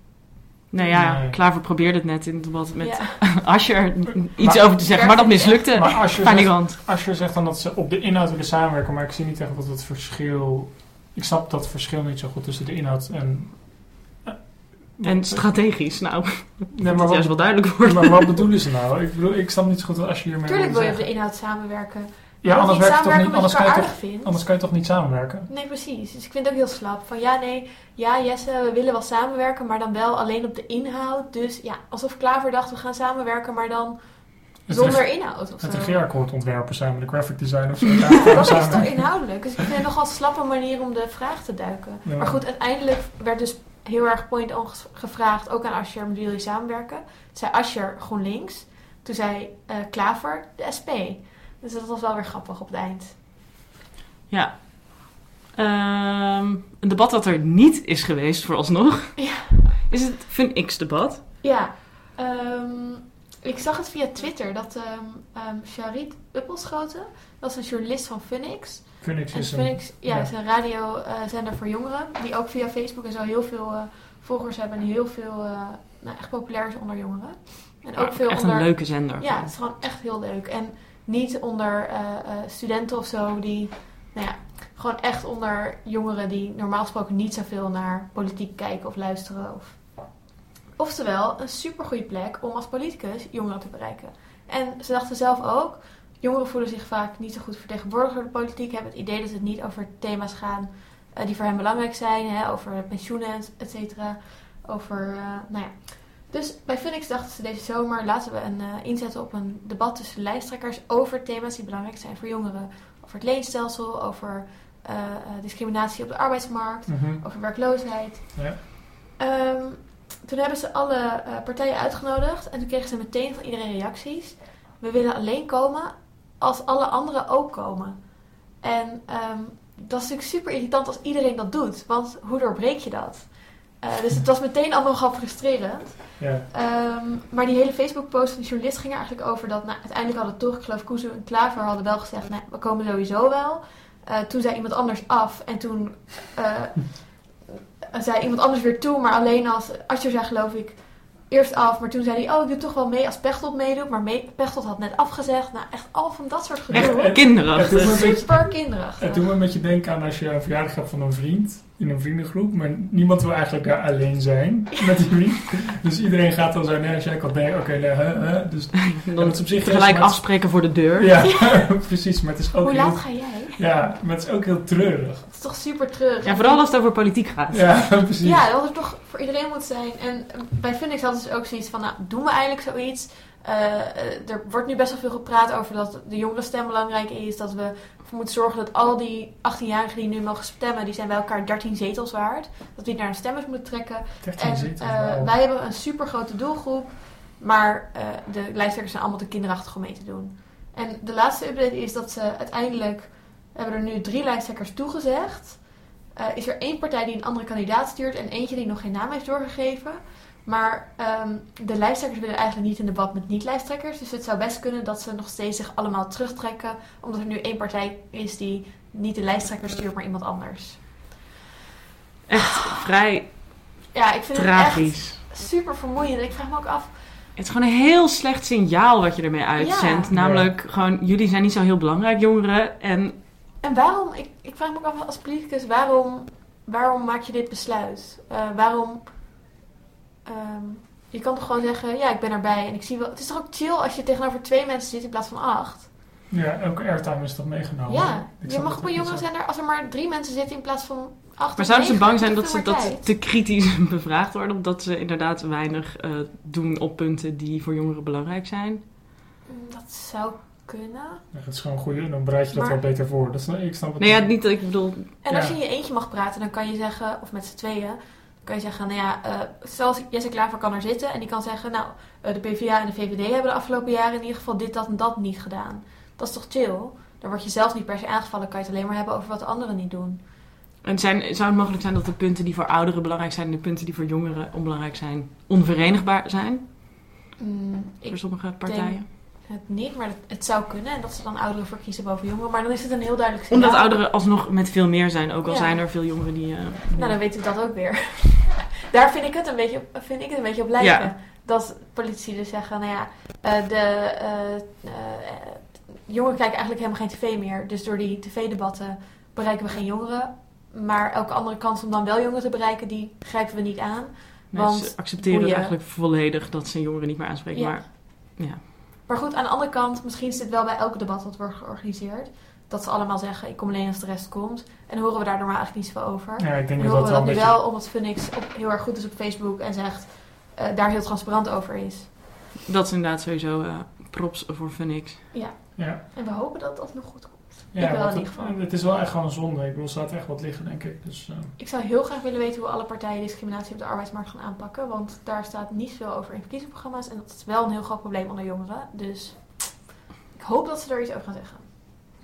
Nou ja, Nee. Klaver probeerde het net in het debat met ja. Ascher iets Maar- over te zeggen, maar dat mislukte. Maar als je, Van die zegt, je zegt dan dat ze op de inhoud willen samenwerken, maar ik zie niet echt wat het verschil... Ik snap dat verschil niet zo goed tussen de inhoud en... En strategisch, nou, Nee, dat maar het wat, juist wel duidelijk wordt. maar wat bedoelen ze nou? Ik bedoel, ik snap niet zo goed als je hiermee Tuurlijk wil wil je op de inhoud samenwerken. Ja, anders, niet werkt toch niet, anders, je kan je toch, vindt. anders kan je toch niet samenwerken? Nee, precies. Dus ik vind het ook heel slap. Van ja, nee, ja, Jesse, we willen wel samenwerken, maar dan wel alleen op de inhoud. Dus ja, alsof Klaver dacht, we gaan samenwerken, maar dan Het zonder inhoud of zo. Het regeerakkoord ontwerpen samen, de graphic design of zo. Ja, Ja, dat is toch samen. inhoudelijk. Dus ik vind het nogal een slappe manier om de vraag te duiken. Ja. Maar goed, uiteindelijk werd dus heel erg point-on ges- gevraagd, ook aan Ascher, met wie wil je samenwerken? Toen zei Ascher GroenLinks. Toen zei eh, Klaver de SP. Dus dat was wel weer grappig op het eind. Ja. Ehm, een debat dat er niet is geweest vooralsnog. Ja. Is het Fun X-debat. Ja, ehm, ik zag het via Twitter dat ehm um, Charit Uppelschoten, dat is een journalist van Funix. En is een... Funix ja, ja. is een radiozender voor jongeren, die ook via Facebook en zo heel veel eh, volgers hebben en heel veel, eh, nou, echt populair is onder jongeren. En ook veel Echt onder... een leuke zender. Ja, het is gewoon echt heel leuk. En niet onder eh, eh, studenten of zo, die, nou ja, gewoon echt onder jongeren die normaal gesproken niet zoveel naar politiek kijken of luisteren. Of... Oftewel, een supergoeie plek om als politicus jongeren te bereiken. En ze dachten zelf ook, jongeren voelen zich vaak niet zo goed vertegenwoordigd door de politiek, hebben het idee dat het niet over thema's gaan eh, die voor hen belangrijk zijn, hè, over pensioenen, et cetera. Over, nou ja. Dus bij Phoenix dachten ze deze zomer, laten we een, eh, inzetten op een debat tussen lijsttrekkers over thema's die belangrijk zijn voor jongeren. Over het leenstelsel, over eh, eh, discriminatie op de arbeidsmarkt, Mhm. over werkloosheid. Ja. Ehm, toen hebben ze alle partijen uitgenodigd en toen kregen ze meteen van iedereen reacties. We willen alleen komen als alle anderen ook komen. En ehm, dat is natuurlijk super irritant als iedereen dat doet, want hoe doorbreek je dat? Eh, dus het was meteen al nogal frustrerend. Ja. Ehm, maar die hele Facebook-post van die journalist ging er eigenlijk over dat nou, uiteindelijk hadden toch, ik geloof Kuzu en Klaver hadden wel gezegd, nou, we komen sowieso wel. Eh, toen zei iemand anders af en toen eh, zei iemand anders weer toe, maar alleen als Ascher zei geloof ik eerst af, maar toen zei hij, oh ik doe toch wel mee als Pechtold meedoet, maar mee, Pechtold had net afgezegd. Nou echt al van dat soort gedoe. Echt kinderachtig. Super kinderachtig. Het doet me een beetje denken aan als je een verjaardag hebt van een vriend in een vriendengroep, maar niemand wil eigenlijk daar alleen zijn met die vriend. Dus iedereen gaat dan zo, nee, als jij kan, nee, oké, nee, hè, hè. Dus Dan is op zich het- afspreken voor de deur. Ja, precies, maar het is ook Hoe heel, laat ga jij? ja, maar het is ook heel treurig. Het is toch super treurig. Ja, vooral als het over politiek gaat. Ja, precies. Ja, dat het toch voor iedereen moet zijn. En bij Phoenix hadden ze ook zoiets van, nou, doen we eigenlijk zoiets? Eh, eh, er wordt nu best wel veel gepraat over dat de jongerenstem belangrijk is. Dat we ervoor moeten zorgen dat al die 18-jarigen die nu mogen stemmen, die zijn bij elkaar 13 zetels waard. Dat we die naar de stemmers moeten trekken. 13 En zetels, eh, wij hebben een super grote doelgroep. Maar eh, de lijsttrekkers zijn allemaal te kinderachtig om mee te doen. En de laatste update is dat ze uiteindelijk... hebben er nu drie lijsttrekkers toegezegd. Eh, is er één partij die een andere kandidaat stuurt... en eentje die nog geen naam heeft doorgegeven. Maar ehm, de lijsttrekkers willen eigenlijk niet in debat met niet-lijsttrekkers. Dus het zou best kunnen dat ze nog steeds zich allemaal terugtrekken... omdat er nu één partij is die niet de lijsttrekker stuurt, maar iemand anders. Echt vrij Ja, ik vind het echt tragisch. super vermoeiend. Ik vraag me ook af... Het is gewoon een heel slecht signaal wat je ermee uitzendt. Ja. Namelijk, gewoon, jullie zijn niet zo heel belangrijk, jongeren. En En waarom, ik, ik vraag me ook af als politicus, waarom, waarom maak je dit besluit? Eh, waarom, ehm, je kan toch gewoon zeggen, ja, ik ben erbij en ik zie wel, het is toch ook chill als je tegenover twee mensen zit in plaats van acht? Ja, elke airtime is toch meegenomen. ja, Ik je mag op een jongeren zender, als er maar drie mensen zitten in plaats van acht Maar zouden ze bang zijn dat ze dat te kritisch bevraagd worden? Omdat ze inderdaad weinig eh, doen op punten die voor jongeren belangrijk zijn? Mm, Dat zou kunnen. Ja, het is gewoon goed, en dan bereid je dat Maar- wel beter voor. Dat is, ik snap het Nee, ja, niet. dat ik bedoel... En als je in je eentje mag praten, dan kan je zeggen, of met z'n tweeën, dan kan je zeggen, nou ja, eh stel als Jesse Klaver kan er zitten en die kan zeggen, nou, eh, de PvdA en de VVD hebben de afgelopen jaren in ieder geval dit, dat en dat niet gedaan. Dat is toch chill? Dan word je zelf niet per se aangevallen, kan je het alleen maar hebben over wat de anderen niet doen. En zijn, zou het mogelijk zijn dat de punten die voor ouderen belangrijk zijn... en de punten die voor jongeren onbelangrijk zijn... onverenigbaar zijn Mm, voor sommige partijen? Het niet, maar het, het zou kunnen en dat ze dan ouderen voor kiezen boven jongeren. Maar dan is het een heel duidelijk signaal. Omdat ouderen alsnog met veel meer zijn. Ook al Ja. zijn er veel jongeren die... eh, Nou, dan weet ik dat ook weer. Daar vind ik het een beetje, vind ik het een beetje op lijken. Ja. Dat politici dus zeggen, nou ja, eh, de eh, jongeren kijken eigenlijk helemaal geen tv meer. Dus door die tv-debatten bereiken we geen jongeren. Maar elke andere kans om dan wel jongeren te bereiken, die grijpen we niet aan. nee, Want ze accepteren boeien. eigenlijk volledig dat ze jongeren niet meer aanspreken. Ja. Maar ja. Maar goed, aan de andere kant, misschien is dit wel bij elk debat dat wordt georganiseerd. Dat ze allemaal zeggen, ik kom alleen als de rest komt. En dan horen we daar normaal eigenlijk niet zoveel over. Ja, ik denk En dat horen dat we wel dat een nu beetje... wel omdat Phoenix op, heel erg goed is op Facebook en zegt, eh, daar heel transparant over is. Dat is inderdaad sowieso eh, props voor Phoenix. Ja, Ja, en we hopen dat dat nog goed komt. Ja Ik wel want in ieder het, geval. het is wel echt gewoon een zonde. Ik bedoel, er staat echt wat liggen, denk ik. Dus, eh, Ik zou heel graag willen weten hoe alle partijen discriminatie op de arbeidsmarkt gaan aanpakken. Want daar staat niet veel over in verkiezingsprogramma's. En dat is wel een heel groot probleem onder jongeren. Dus ik hoop dat ze er iets over gaan zeggen.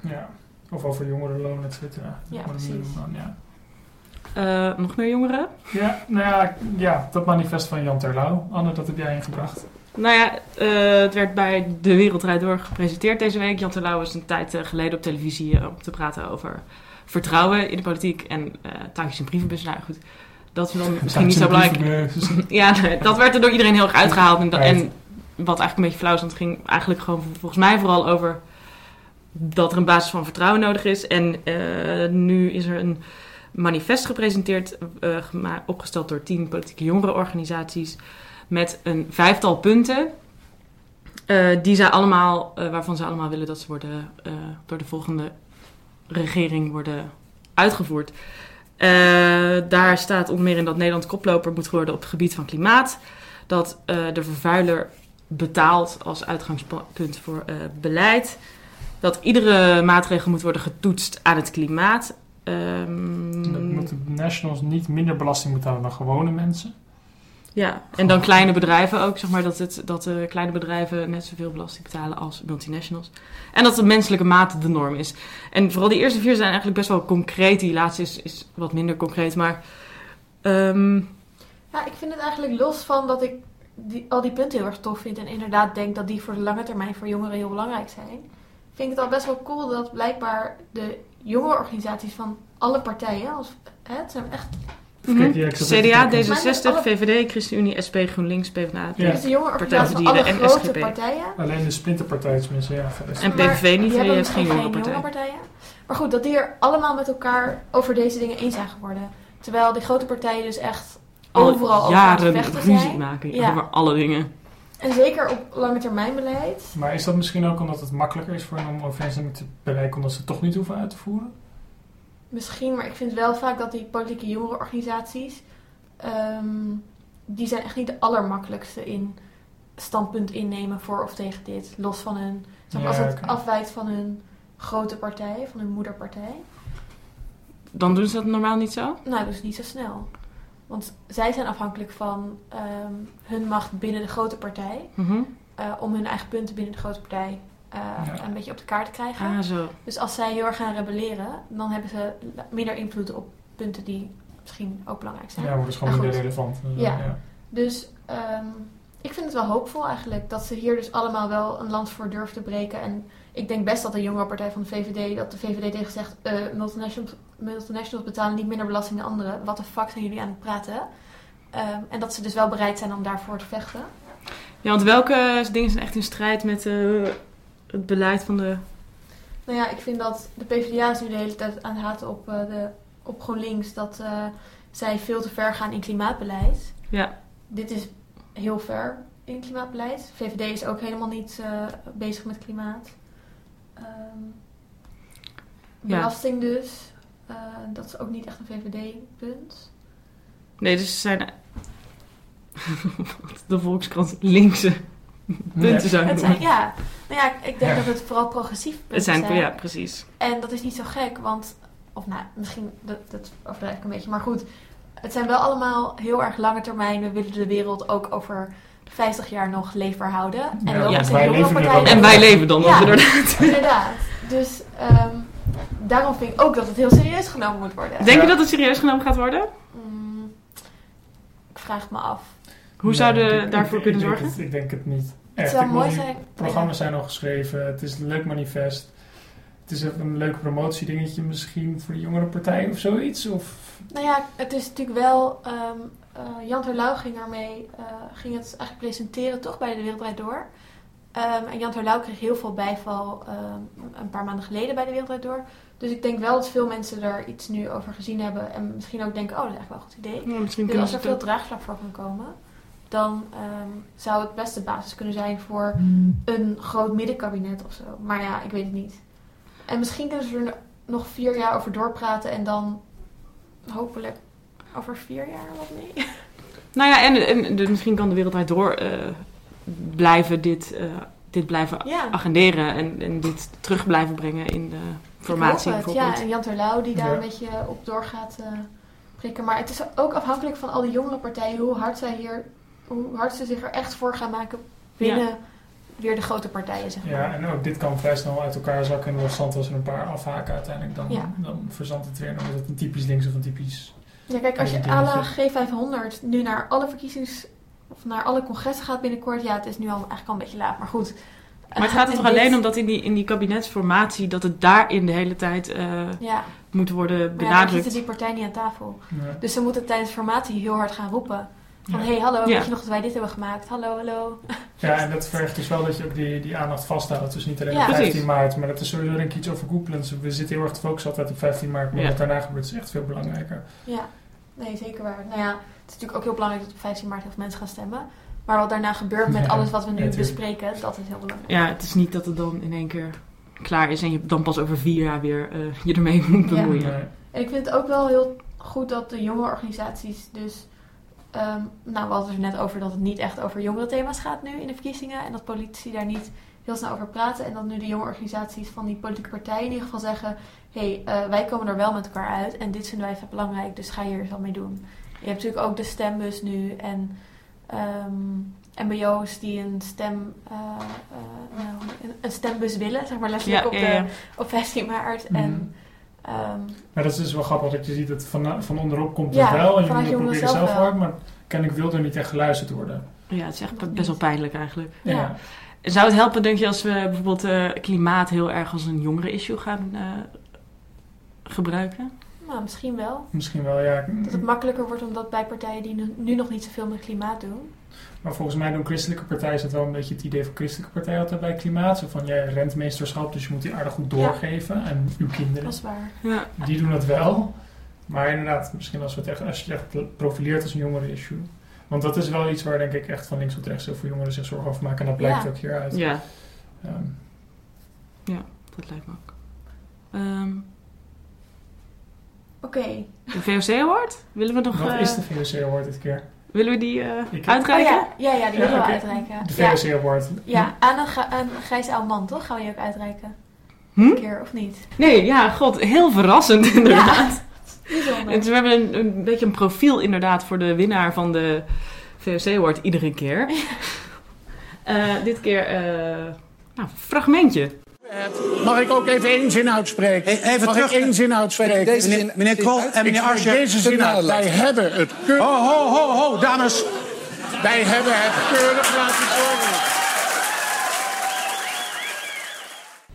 ja. Of over jongerenloon, et cetera. Ja, precies. Ja. Eh, nog meer jongeren? Ja, nou ja, ja, dat manifest van Jan Terlouw. Anne, dat heb jij ingebracht. Nou ja, eh, het werd bij De Wereldrijd Door gepresenteerd deze week. Jan Terlouw is een tijd eh, geleden op televisie eh, om te praten over vertrouwen in de politiek en eh taakjes en brievenbussen. Nou goed, dat is dan misschien niet zo belangrijk. Ja, dat werd er door iedereen heel erg uitgehaald. En, en wat eigenlijk een beetje flauw is, want het ging eigenlijk gewoon volgens mij vooral over dat er een basis van vertrouwen nodig is. En nu is er een manifest gepresenteerd, opgesteld door tien politieke jongerenorganisaties, met een vijftal punten. eh, die zij allemaal, eh, waarvan ze allemaal willen dat ze worden eh, door de volgende regering worden uitgevoerd. Daar staat onder meer in dat Nederland koploper moet worden op het gebied van klimaat. Dat de vervuiler betaalt als uitgangspunt voor beleid. Dat iedere maatregel moet worden getoetst aan het klimaat. Ehm, Dat moeten nationals niet minder belasting betalen dan gewone mensen. Ja, en dan kleine bedrijven ook, zeg maar, dat, het, dat de kleine bedrijven net zoveel belasting betalen als multinationals. En dat de menselijke maat de norm is. En vooral die eerste vier zijn eigenlijk best wel concreet. Die laatste is, is wat minder concreet, maar... ehm, Ja, ik vind het eigenlijk los van dat ik die, al die punten heel erg tof vind. En inderdaad denk dat die voor de lange termijn voor jongeren heel belangrijk zijn. Vind ik het al best wel cool dat blijkbaar de jongerenorganisaties van alle partijen, als, hè, het zijn echt Kijken, ja, CDA, kijken. D66, Alle- VVD, ChristenUnie, SP, GroenLinks, PvdA. Ja. dus de jongerenorganisaties Partij voor Dieren en grote SGP. partijen. Alleen de splinterpartij is mensen, ja. En Maar PVV niet, die heeft geen jongerenpartij. jongerenpartijen. Maar goed, dat die er allemaal met elkaar over deze dingen eens zijn geworden. Terwijl die grote partijen dus echt Al overal het jaren ruzie maken Ja. over alle dingen. En zeker op lange termijn beleid. Maar is dat misschien ook omdat het makkelijker is voor hen om overeenstemming te bereiken, omdat ze het toch niet hoeven uit te voeren? Misschien, maar ik vind wel vaak dat die politieke jongerenorganisaties... ehm, die zijn echt niet de allermakkelijkste in standpunt innemen voor of tegen dit. Los van hun... Zeg Ja, als het afwijkt van hun grote partij, van hun moederpartij. Dan doen ze dat normaal niet zo? Nou, dus niet zo snel. Want zij zijn afhankelijk van ehm, hun macht binnen de grote partij. Mhm. eh, om hun eigen punten binnen de grote partij Ja. een beetje op de kaart te krijgen. Ah, zo. Dus als zij heel erg gaan rebelleren, dan hebben ze minder invloed op punten die misschien ook belangrijk zijn. Ja, wordt dus gewoon Maar minder relevant. Eh, Ja. Dus ehm, ik vind het wel hoopvol eigenlijk dat ze hier dus allemaal wel een land voor durven te breken. En ik denk best dat de jongere partij van de VVD, dat de VVD tegen zegt, eh, multinationals, multinationals betalen niet minder belasting dan anderen. Wat de fuck zijn jullie aan het praten? Ehm, en dat ze dus wel bereid zijn om daarvoor te vechten. Ja, want welke dingen zijn echt in strijd met eh, het beleid van de... Nou ja, ik vind dat de PvdA is nu de hele tijd aan het haten op, eh, de, op GroenLinks. Dat eh, zij veel te ver gaan in klimaatbeleid. Ja, Dit is heel ver in klimaatbeleid. VVD is ook helemaal niet eh, bezig met klimaat. Ehm, Ja. belasting dus. Dat is ook niet echt een VVD-punt. nee, dus ze zijn... de Volkskrant linkse punten Ja. zijn. Het zijn, ja, nou ja, ik denk Ja. dat het vooral progressief punten Het zijn, zijn. ja, precies. En dat is niet zo gek, want... Of nou, misschien, dat, dat overdrijf ik een beetje. Maar goed, het zijn wel allemaal heel erg lange termijn. We willen de wereld ook over 50 jaar nog leefbaar houden. En Ja, ja, wij leven er ook. En wij leven dan Ja. inderdaad. Inderdaad. Dus ehm, daarom vind ik ook dat het heel serieus genomen moet worden. Denk je dat het serieus genomen gaat worden? Mm, ik vraag het me af. Hoe Nee, zouden daarvoor ik- kunnen ik zorgen? het- ik denk het niet. Het Echt, zou ik mooi zijn. Programma's zijn al geschreven. Het is een leuk manifest. Het is een leuk promotiedingetje misschien voor de jongere partij of zoiets. Of, Nou ja, het is natuurlijk wel. ehm eh, Jan Terlouw ging ermee. eh, ging het eigenlijk presenteren, toch bij de Wereldrijd Door. Ehm, en Jan Terlouw kreeg heel veel bijval ehm, een paar maanden geleden bij de Wereldrijd Door. Dus ik denk wel dat veel mensen er iets nu over gezien hebben. En misschien ook denken: oh, dat is eigenlijk wel een goed idee. Ja, misschien Dus als er het veel draagvlak voor kan komen. Dan ehm, zou het best de basis kunnen zijn voor een groot middenkabinet of zo. Maar ja, ik weet het niet. En misschien kunnen ze er nog vier jaar over doorpraten en dan hopelijk over vier jaar wat mee. Nou ja, en, en de- misschien kan de wereldwijd door eh, blijven dit, eh, dit blijven Ja. agenderen en, en dit terug blijven brengen in de formatie Ik hoop het, bijvoorbeeld. Ja, en Jan Terlouw die daar Ja. een beetje op door gaat eh, prikken. Maar het is ook afhankelijk van al die jongere partijen hoe hard zij hier, hoe hard ze zich er echt voor gaan maken binnen weer de grote partijen, zeg maar. Ja, en ook dit kan vrij snel uit elkaar zakken. En los als er een paar afhaken uiteindelijk, dan, Ja. dan verzandt het weer. Dan is het een typisch links of een typisch... Ja, kijk, als je à la dingetje. G500 nu naar alle verkiezings... of naar alle congressen gaat binnenkort... Ja, het is nu al eigenlijk al een beetje laat, maar goed. Maar het gaat er En toch alleen dit- om dat in die, in die kabinetsformatie, dat het daarin de hele tijd eh, Ja, moet worden maar ja, benadrukt. zitten die partijen niet aan tafel. Ja. Dus ze moeten tijdens formatie heel hard gaan roepen. Van, Ja. hé, hey, hallo, Ja. weet je nog dat wij dit hebben gemaakt? Hallo, hallo. Ja, en dat vergt dus wel dat je ook die, die aandacht vasthoudt. Dus niet alleen Ja. op 15 Precies. maart, maar dat is sowieso denk ik iets overkoepelends. We zitten heel erg te focussen altijd op 15 maart, maar Ja. wat daarna gebeurt is echt veel belangrijker. Ja, nee, zeker waar. Nou ja, het is natuurlijk ook heel belangrijk dat op 15 maart heel veel mensen gaan stemmen. Maar wat daarna gebeurt met Ja, alles wat we nu ja, bespreken, dat is heel belangrijk. Ja, het is niet dat het dan in één keer klaar is en je dan pas over vier jaar weer eh, je ermee moet Ja. bemoeien. Nee. En ik vind het ook wel heel goed dat de jonge organisaties dus... ehm, nou, we hadden het er net over dat het niet echt over jongere thema's gaat nu in de verkiezingen. En dat politici daar niet heel snel over praten. En dat nu de jonge organisaties van die politieke partijen in ieder geval zeggen... Hé, hey, eh, wij komen er wel met elkaar uit en dit vinden wij vet belangrijk, dus ga hier eens wat mee doen. Je hebt natuurlijk ook de stembus nu en ehm, mbo's die een stem... eh, eh, nou, een- stembus willen, zeg maar letterlijk Ja, op, ja, de, op 15 maart. Mhm. En ehm, Maar dat is dus wel grappig dat je ziet dat van, van onderop komt Ja, het wel. En vanuit jongeren jongeren proberen zelf hard, maar kennelijk wil er niet echt geluisterd worden. Ja, het is echt best wel pijnlijk eigenlijk. Ja. Ja. Zou het helpen, denk je, als we bijvoorbeeld eh, klimaat heel erg als een jongeren-issue gaan eh, gebruiken? Nou, misschien wel. Misschien wel, ja. Dat het makkelijker wordt omdat bij partijen die nu, nu nog niet zoveel met klimaat doen. Maar volgens mij doen christelijke partijen, is dat wel een beetje het idee van christelijke partijen altijd bij klimaat. Zo van, jij rentmeesterschap, dus je moet die aardig goed doorgeven aan uw kinderen. Dat is waar. Ja. Die doen dat wel. Maar inderdaad, misschien als, we het echt, als je het echt profileert als een jongeren-issue. Want dat is wel iets waar denk ik echt van links tot rechts heel veel jongeren zich zorgen over maken. En dat blijkt Ja. ook hieruit. ja, Ehm, dat lijkt me ook. Ehm, Oké. de VOC Award? Willen we nog... wat eh, is de VOC Award dit keer? Willen we die eh, Ik- Oh uitreiken? ja, ja, ja, die Ja, willen we uitreiken. De Ja, VOC Award. ja aan, een, een grijs oude man, toch? Gaan we die ook uitreiken? Hm? Een keer, of niet? Nee, ja, god, heel verrassend inderdaad. Bijzonder. En we hebben een, een beetje een profiel inderdaad voor de winnaar van de VOC Award iedere keer. Eh, dit keer, eh nou, fragmentje. Mag ik ook even één zin uitspreken? Even Mag terug- ik één zin uitspreken? Deze Meneer- zin- meneer Krol en meneer Asscher Deze zin uit. Wij hebben het keurig... Ho, ho, ho, ho, dames. Wij hebben het keurig laten zorgen.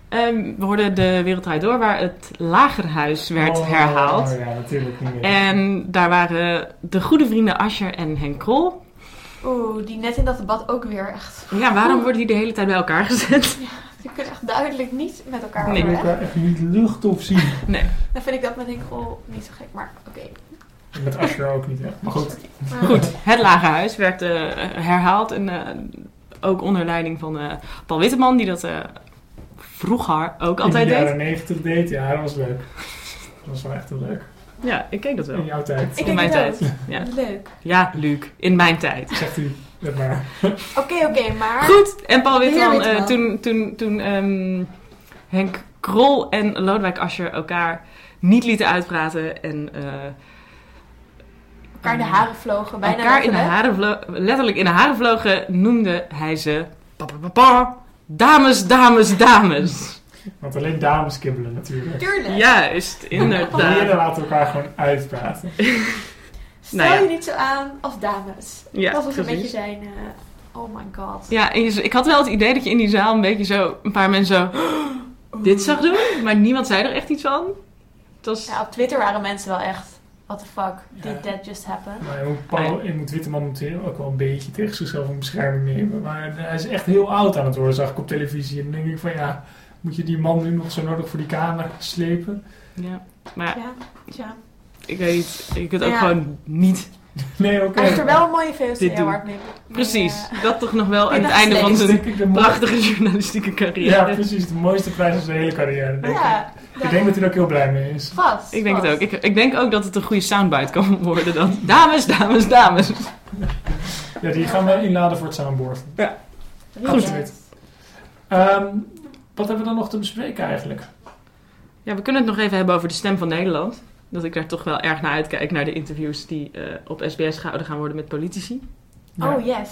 Ehm, we hoorden de Wereld Door, waar het Lagerhuis werd Oh, herhaald. ja, natuurlijk. En daar waren de goede vrienden Ascher en Henk Krol. Oeh, die net in dat debat ook weer echt... Ja, waarom worden die de hele tijd bij elkaar gezet? Die kunnen echt duidelijk niet met elkaar Nee, Ik overweg. kan echt niet lucht of zien. Nee. Dan vind ik dat met Henk Grol niet zo gek, maar oké. En Met Asher ook niet, hè. Maar goed. Maar- Goed, het Lagerhuis werd eh, herhaald. En eh, ook onder leiding van eh, Paul Witteman, die dat eh, vroeger ook altijd In de deed. jaren 90 deed, ja, dat was leuk. Dat was wel echt heel leuk. Ja, ik keek dat In wel. jouw tijd. Ik In mijn tijd. Ja. Leuk. ja, Luc, in mijn tijd. Zegt u maar. Oké, oké, maar... Goed, en Paul Witteman, eh, toen, toen, toen ehm, Henk Krol en Lodewijk Asscher elkaar niet lieten uitpraten en eh, elkaar in de haren vlogen. Bijna elkaar in de letterlijk. haren vlo- letterlijk in de haren vlogen, noemde hij ze pa, pa, pa, pa, dames, dames, dames. Want alleen dames kibbelen natuurlijk. Tuurlijk. Juist, Heren inderdaad. laten elkaar gewoon uitpraten. Stel Nou ja. je niet zo aan als dames. Ja, dat was een beetje zijn... eh, oh my god. Ja, en je- ik had wel het idee dat je in die zaal een beetje zo, een paar mensen zo dit zag doen, maar niemand zei er echt iets van. Het was, Ja, op Twitter waren mensen wel echt... What the fuck, Ja. did that just happen? Maar je moet, Paul, je moet Witteman natuurlijk ook wel een beetje tegen zichzelf een bescherming nemen. Maar hij is echt heel oud aan het worden, zag ik op televisie. En dan denk ik van ja, moet je die man nu nog zo nodig voor die kamer slepen? ja. Maar ja, Ja, ja. ik weet niet, je kunt ook Ja. gewoon niet Nee, oké. Hij heeft er wel een mooie VOC Dit doen. award mee. Precies, eh, dat toch nog wel aan het einde van zijn ik prachtige journalistieke carrière. Ja, precies. De mooiste prijs van zijn hele carrière, denk ik. ja, Ik denk dat hij er ook heel blij mee is. vast. Ik denk het ook. Ik, ik denk ook dat het een goede soundbite kan worden. Dan. Dames, dames, dames. Ja, die gaan we inladen voor het soundboard. Goed. Absoluut. Ehm, wat hebben we dan nog te bespreken eigenlijk? Ja, we kunnen het nog even hebben over de stem van Nederland. Dat ik daar toch wel erg naar uitkijk, naar de interviews die eh, op SBS gehouden gaan worden met politici. Ja. Oh yes.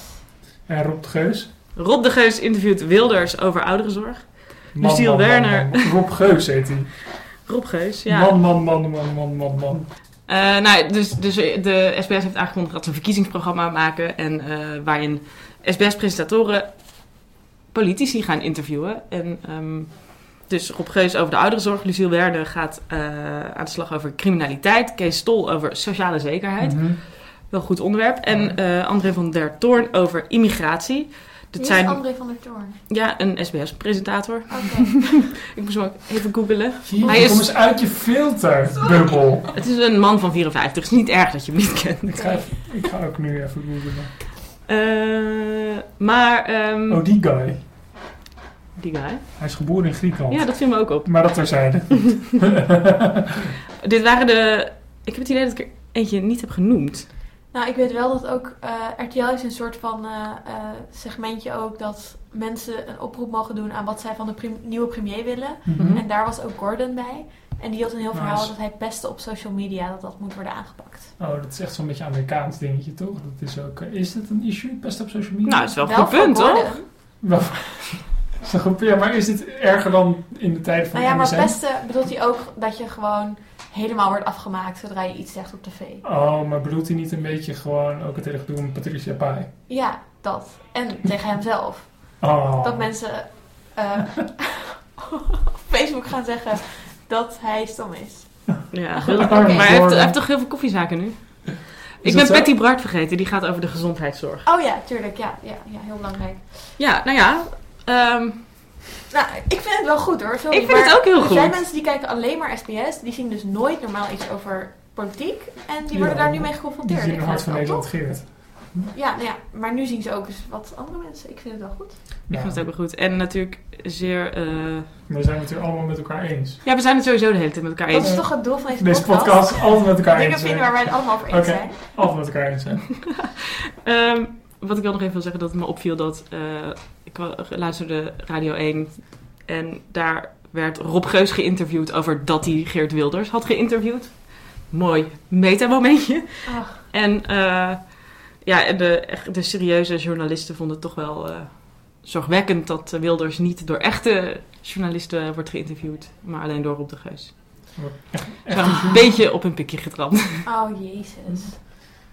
En Rob de Geus. Rob de Geus interviewt Wilders over ouderenzorg. Man, Luciel man, man, Werner. man. Rob Geus heet hij. Rob Geus, ja. Man, man, man, man, man, man, man. Eh, nou, dus, dus de SBS heeft aangekondigd dat ze een verkiezingsprogramma maken. En eh, waarin SBS-presentatoren politici gaan interviewen. En ehm, dus Rob Geus over de ouderenzorg. Luciel Werner gaat eh, aan de slag over criminaliteit. Kees Stol over sociale zekerheid. Mhm. Wel goed onderwerp. En eh, André van der Toorn over immigratie. Wie Dit is zijn André van der Toorn? ja, een SBS-presentator. Oké. Ik moest hem ook even googelen. Hij Kom is- eens uit je filter, bubbel. Het is een man van 54. Het is niet erg dat je hem niet kent. Ik ga, ik ga ook nu even googlen. Eh, maar, ehm, Oh, die guy. die guy. Hij is geboren in Griekenland. Ja, dat viel me ook op. Maar dat terzijde. Dit waren de... Ik heb het idee dat ik er eentje niet heb genoemd. Nou, ik weet wel dat ook eh, RTL is een soort van eh, eh, segmentje ook dat mensen een oproep mogen doen aan wat zij van de prim- nieuwe premier willen. Mhm. En daar was ook Gordon bij. En die had een heel Nice. verhaal dat hij pesten op social media, dat dat moet worden aangepakt. Oh, dat is echt zo'n beetje Amerikaans dingetje, toch? Dat is ook... eh, Is dit een issue, best op social media? Nou, dat is wel een goed punt, toch? Wel- ja, maar is dit erger dan in de tijd van Nou ja, maar MSN? pesten bedoelt hij ook dat je gewoon helemaal wordt afgemaakt zodra je iets zegt op tv. Oh, maar bedoelt hij niet een beetje gewoon ook het hele gedoe met Patricia Pai? Ja, dat. En tegen hemzelf. Oh. Dat mensen eh, op Facebook gaan zeggen dat hij stom is. Ja, maar hij heeft, hij heeft toch heel veel koffiezaken nu? Ik ben zo? Patty Bart vergeten, die gaat over de gezondheidszorg. Oh ja, tuurlijk. Ja, ja, ja heel belangrijk. Ja, nou ja. ehm, Nou, ik vind het wel goed hoor. Sorry, Ik vind het ook heel Er goed. zijn mensen die kijken alleen maar SBS. Die zien dus nooit normaal iets over politiek. En die worden Ja, daar nu mee Die geconfronteerd. zien Ik de vind hart van het Nederland geert. Ja, nou ja, maar nu zien ze ook dus wat andere mensen. Ik vind het wel goed. ik vind het ook wel goed. En natuurlijk zeer... eh, We zijn het hier allemaal met elkaar eens. Ja, we zijn het sowieso de hele tijd met elkaar Dat eens. is toch het doel van deze, Deze podcast altijd met elkaar Dingen eens vinden waar wij het allemaal over eens Oké. zijn. Altijd met elkaar eens zijn. Ehm, wat ik wil nog even wil zeggen, dat het me opviel dat... eh, ik luisterde Radio 1 en daar werd Rob Geus geïnterviewd over dat hij Geert Wilders had geïnterviewd. Mooi meta-momentje. Ach, En eh, ja, en de, de serieuze journalisten vonden het toch wel eh, zorgwekkend dat eh, Wilders niet door echte journalisten wordt geïnterviewd, maar alleen door Rob de Geus. Echt Zo een een beetje op hun pikje getrapt. oh jezus.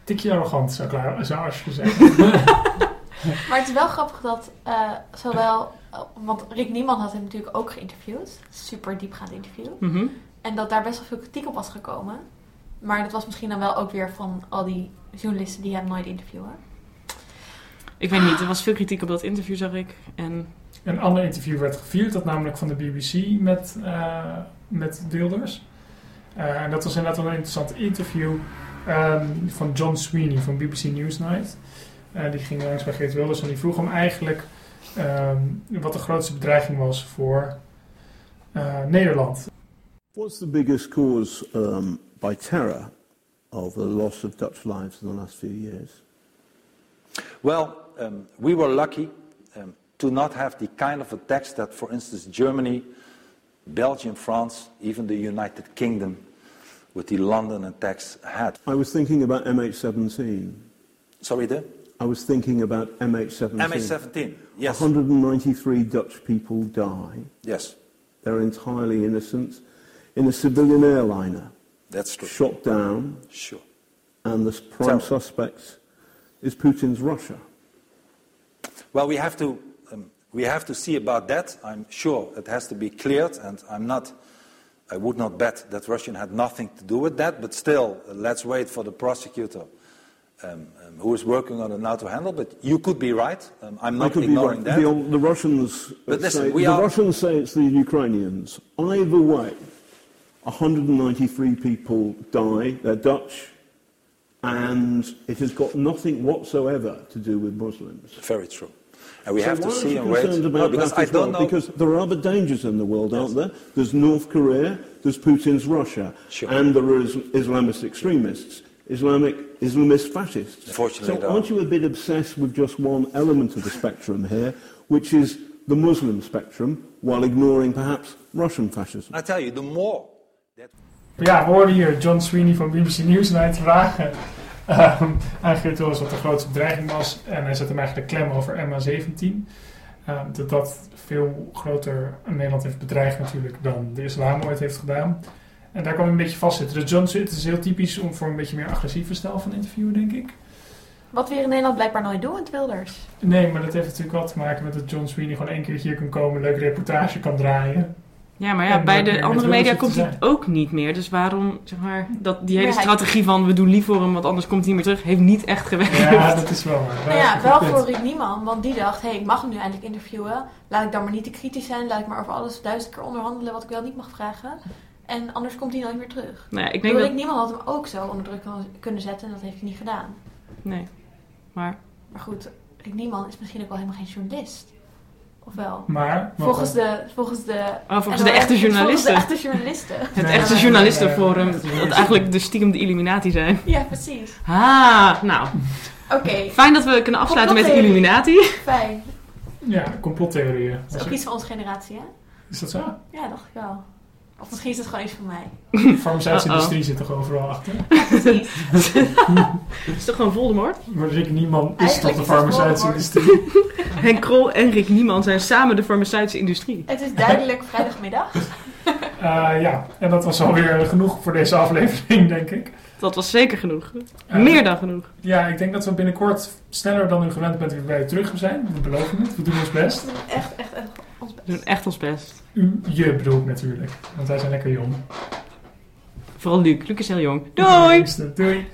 tikje arrogant, zou, klaar, zou Asje zeggen. Maar het is wel grappig dat eh, zowel... Want Rick Niemand had hem natuurlijk ook geïnterviewd. Super diepgaand interview. Mhm. En dat daar best wel veel kritiek op was gekomen. Maar dat was misschien dan wel ook weer van al die journalisten die hem nooit interviewen. Ik weet niet, er was veel kritiek op dat interview, zag ik. En Een ander interview werd gevierd, dat namelijk van de BBC met, eh, met Wilders. Eh, en dat was inderdaad wel een interessant interview ehm, van John Sweeney van BBC Newsnight. Eh, die ging langs bij Geert Wilders en die vroeg hem eigenlijk ehm, wat de grootste bedreiging was voor eh, Nederland. What's the biggest cause um, by terror of the loss of Dutch lives in the last few years? Well, um, we were lucky um, to not have the kind of attacks that, for instance, Germany, Belgium, France, even the United Kingdom with the London attacks had. I was thinking about MH17. Sorry, the I was thinking about MH17. MH17. Yes. 193 Dutch people die. Yes, They're entirely innocent. In a civilian airliner, that's true. shot down, Sure. and the prime Terrible. suspect is Putin's Russia. Well, we have to um, we have to see about that. I'm sure it has to be cleared, and I'm not. I would not bet that Russia had nothing to do with that. But still, uh, let's wait for the prosecutor. Um, um, who is working on it now to handle? But you could be right. Um, I'm I not could be ignoring wrong. that. The, the Russians But uh, listen, say, we the are- Russians say it's the Ukrainians. Either way, 193 people die. They're Dutch. and it has got nothing whatsoever to do with Muslims. Very true. And we so have to see are and you wait. concerned No, about because that I as well? don't know. Because there are other dangers in the world, aren't there? There's North Korea, there's Putin's Russia, Sure. and there are Islamist extremists, Islamic Islamist fascists. Unfortunately, so aren't you a bit obsessed with just one element of the spectrum here, which is the Muslim spectrum, while ignoring perhaps Russian fascism? I tell you, the more Ja, we hoorden hier John Sweeney van BBC Newsnight vragen ehm aan Geert Wilders wat de grootste bedreiging was. En hij zet hem eigenlijk klem over MH17. Ehm, dat dat veel groter Nederland heeft bedreigd natuurlijk dan de islam ooit heeft gedaan. En daar kwam hij een beetje vastzitten. Dus John Sweeney, het is heel typisch om voor een beetje meer agressieve stijl van interviewen, denk ik. Wat we hier in Nederland blijkbaar nooit doen, het Wilders. Nee, maar dat heeft natuurlijk wel te maken met dat John Sweeney gewoon één keer hier kan komen, een leuke reportage kan draaien. Ja, maar ja, En bij de andere media komt hij ook niet meer. Dus waarom, zeg maar, dat, die hele Maar hij- strategie van we doen lief voor hem, want anders komt hij niet meer terug, heeft niet echt gewerkt. Ja, dat is wel waar. Nou ja, wel voor. Riek Nieman, want die dacht, hé, hey, ik mag hem nu eindelijk interviewen. Laat ik dan maar niet te kritisch zijn, laat ik maar over alles duizend keer onderhandelen wat ik wel niet mag vragen. En anders komt hij nooit meer terug. Nou ja, ik denk dat... Riek Nieman had hem ook zo onder druk kan- kunnen zetten en dat heeft hij niet gedaan. Nee, maar... Maar goed, Riek Nieman is misschien ook wel helemaal geen journalist. Of wel? Maar, Volgens de, volgens de, Oh, volgens de echte journalisten. Volgens de echte journalisten. Het Nee, echte nee, journalistenforum, nee, nee, nee, nee. dat eigenlijk de stiekem de Illuminati zijn. Ja, precies. Ah, nou, Oké, fijn dat we kunnen afsluiten met de. Illuminati. fijn. Ja, complottheorieën. Dat is ook iets van onze generatie, hè? Is dat zo? Ja, dacht ik wel. Of misschien is het gewoon iets van mij. De farmaceutische industrie zit toch overal achter? Precies. is toch gewoon Voldemort? Maar Rick Nieman is Eigenlijk toch de is het farmaceutische industrie? Henk Krol en Rick Nieman zijn samen de farmaceutische industrie. Het is duidelijk vrijdagmiddag. Eh, ja, en dat was alweer genoeg voor deze aflevering, denk ik. Dat was zeker genoeg. Eh, Meer dan genoeg. Ja, ik denk dat we binnenkort sneller dan u gewend bent weer bij u terug zijn. We beloven het, we doen ons best. We doen echt, echt, echt ons best. We doen echt ons best. U, je bedoel natuurlijk, want wij zijn lekker jong. Vooral Luc. Luc is heel jong. Doei! Doei!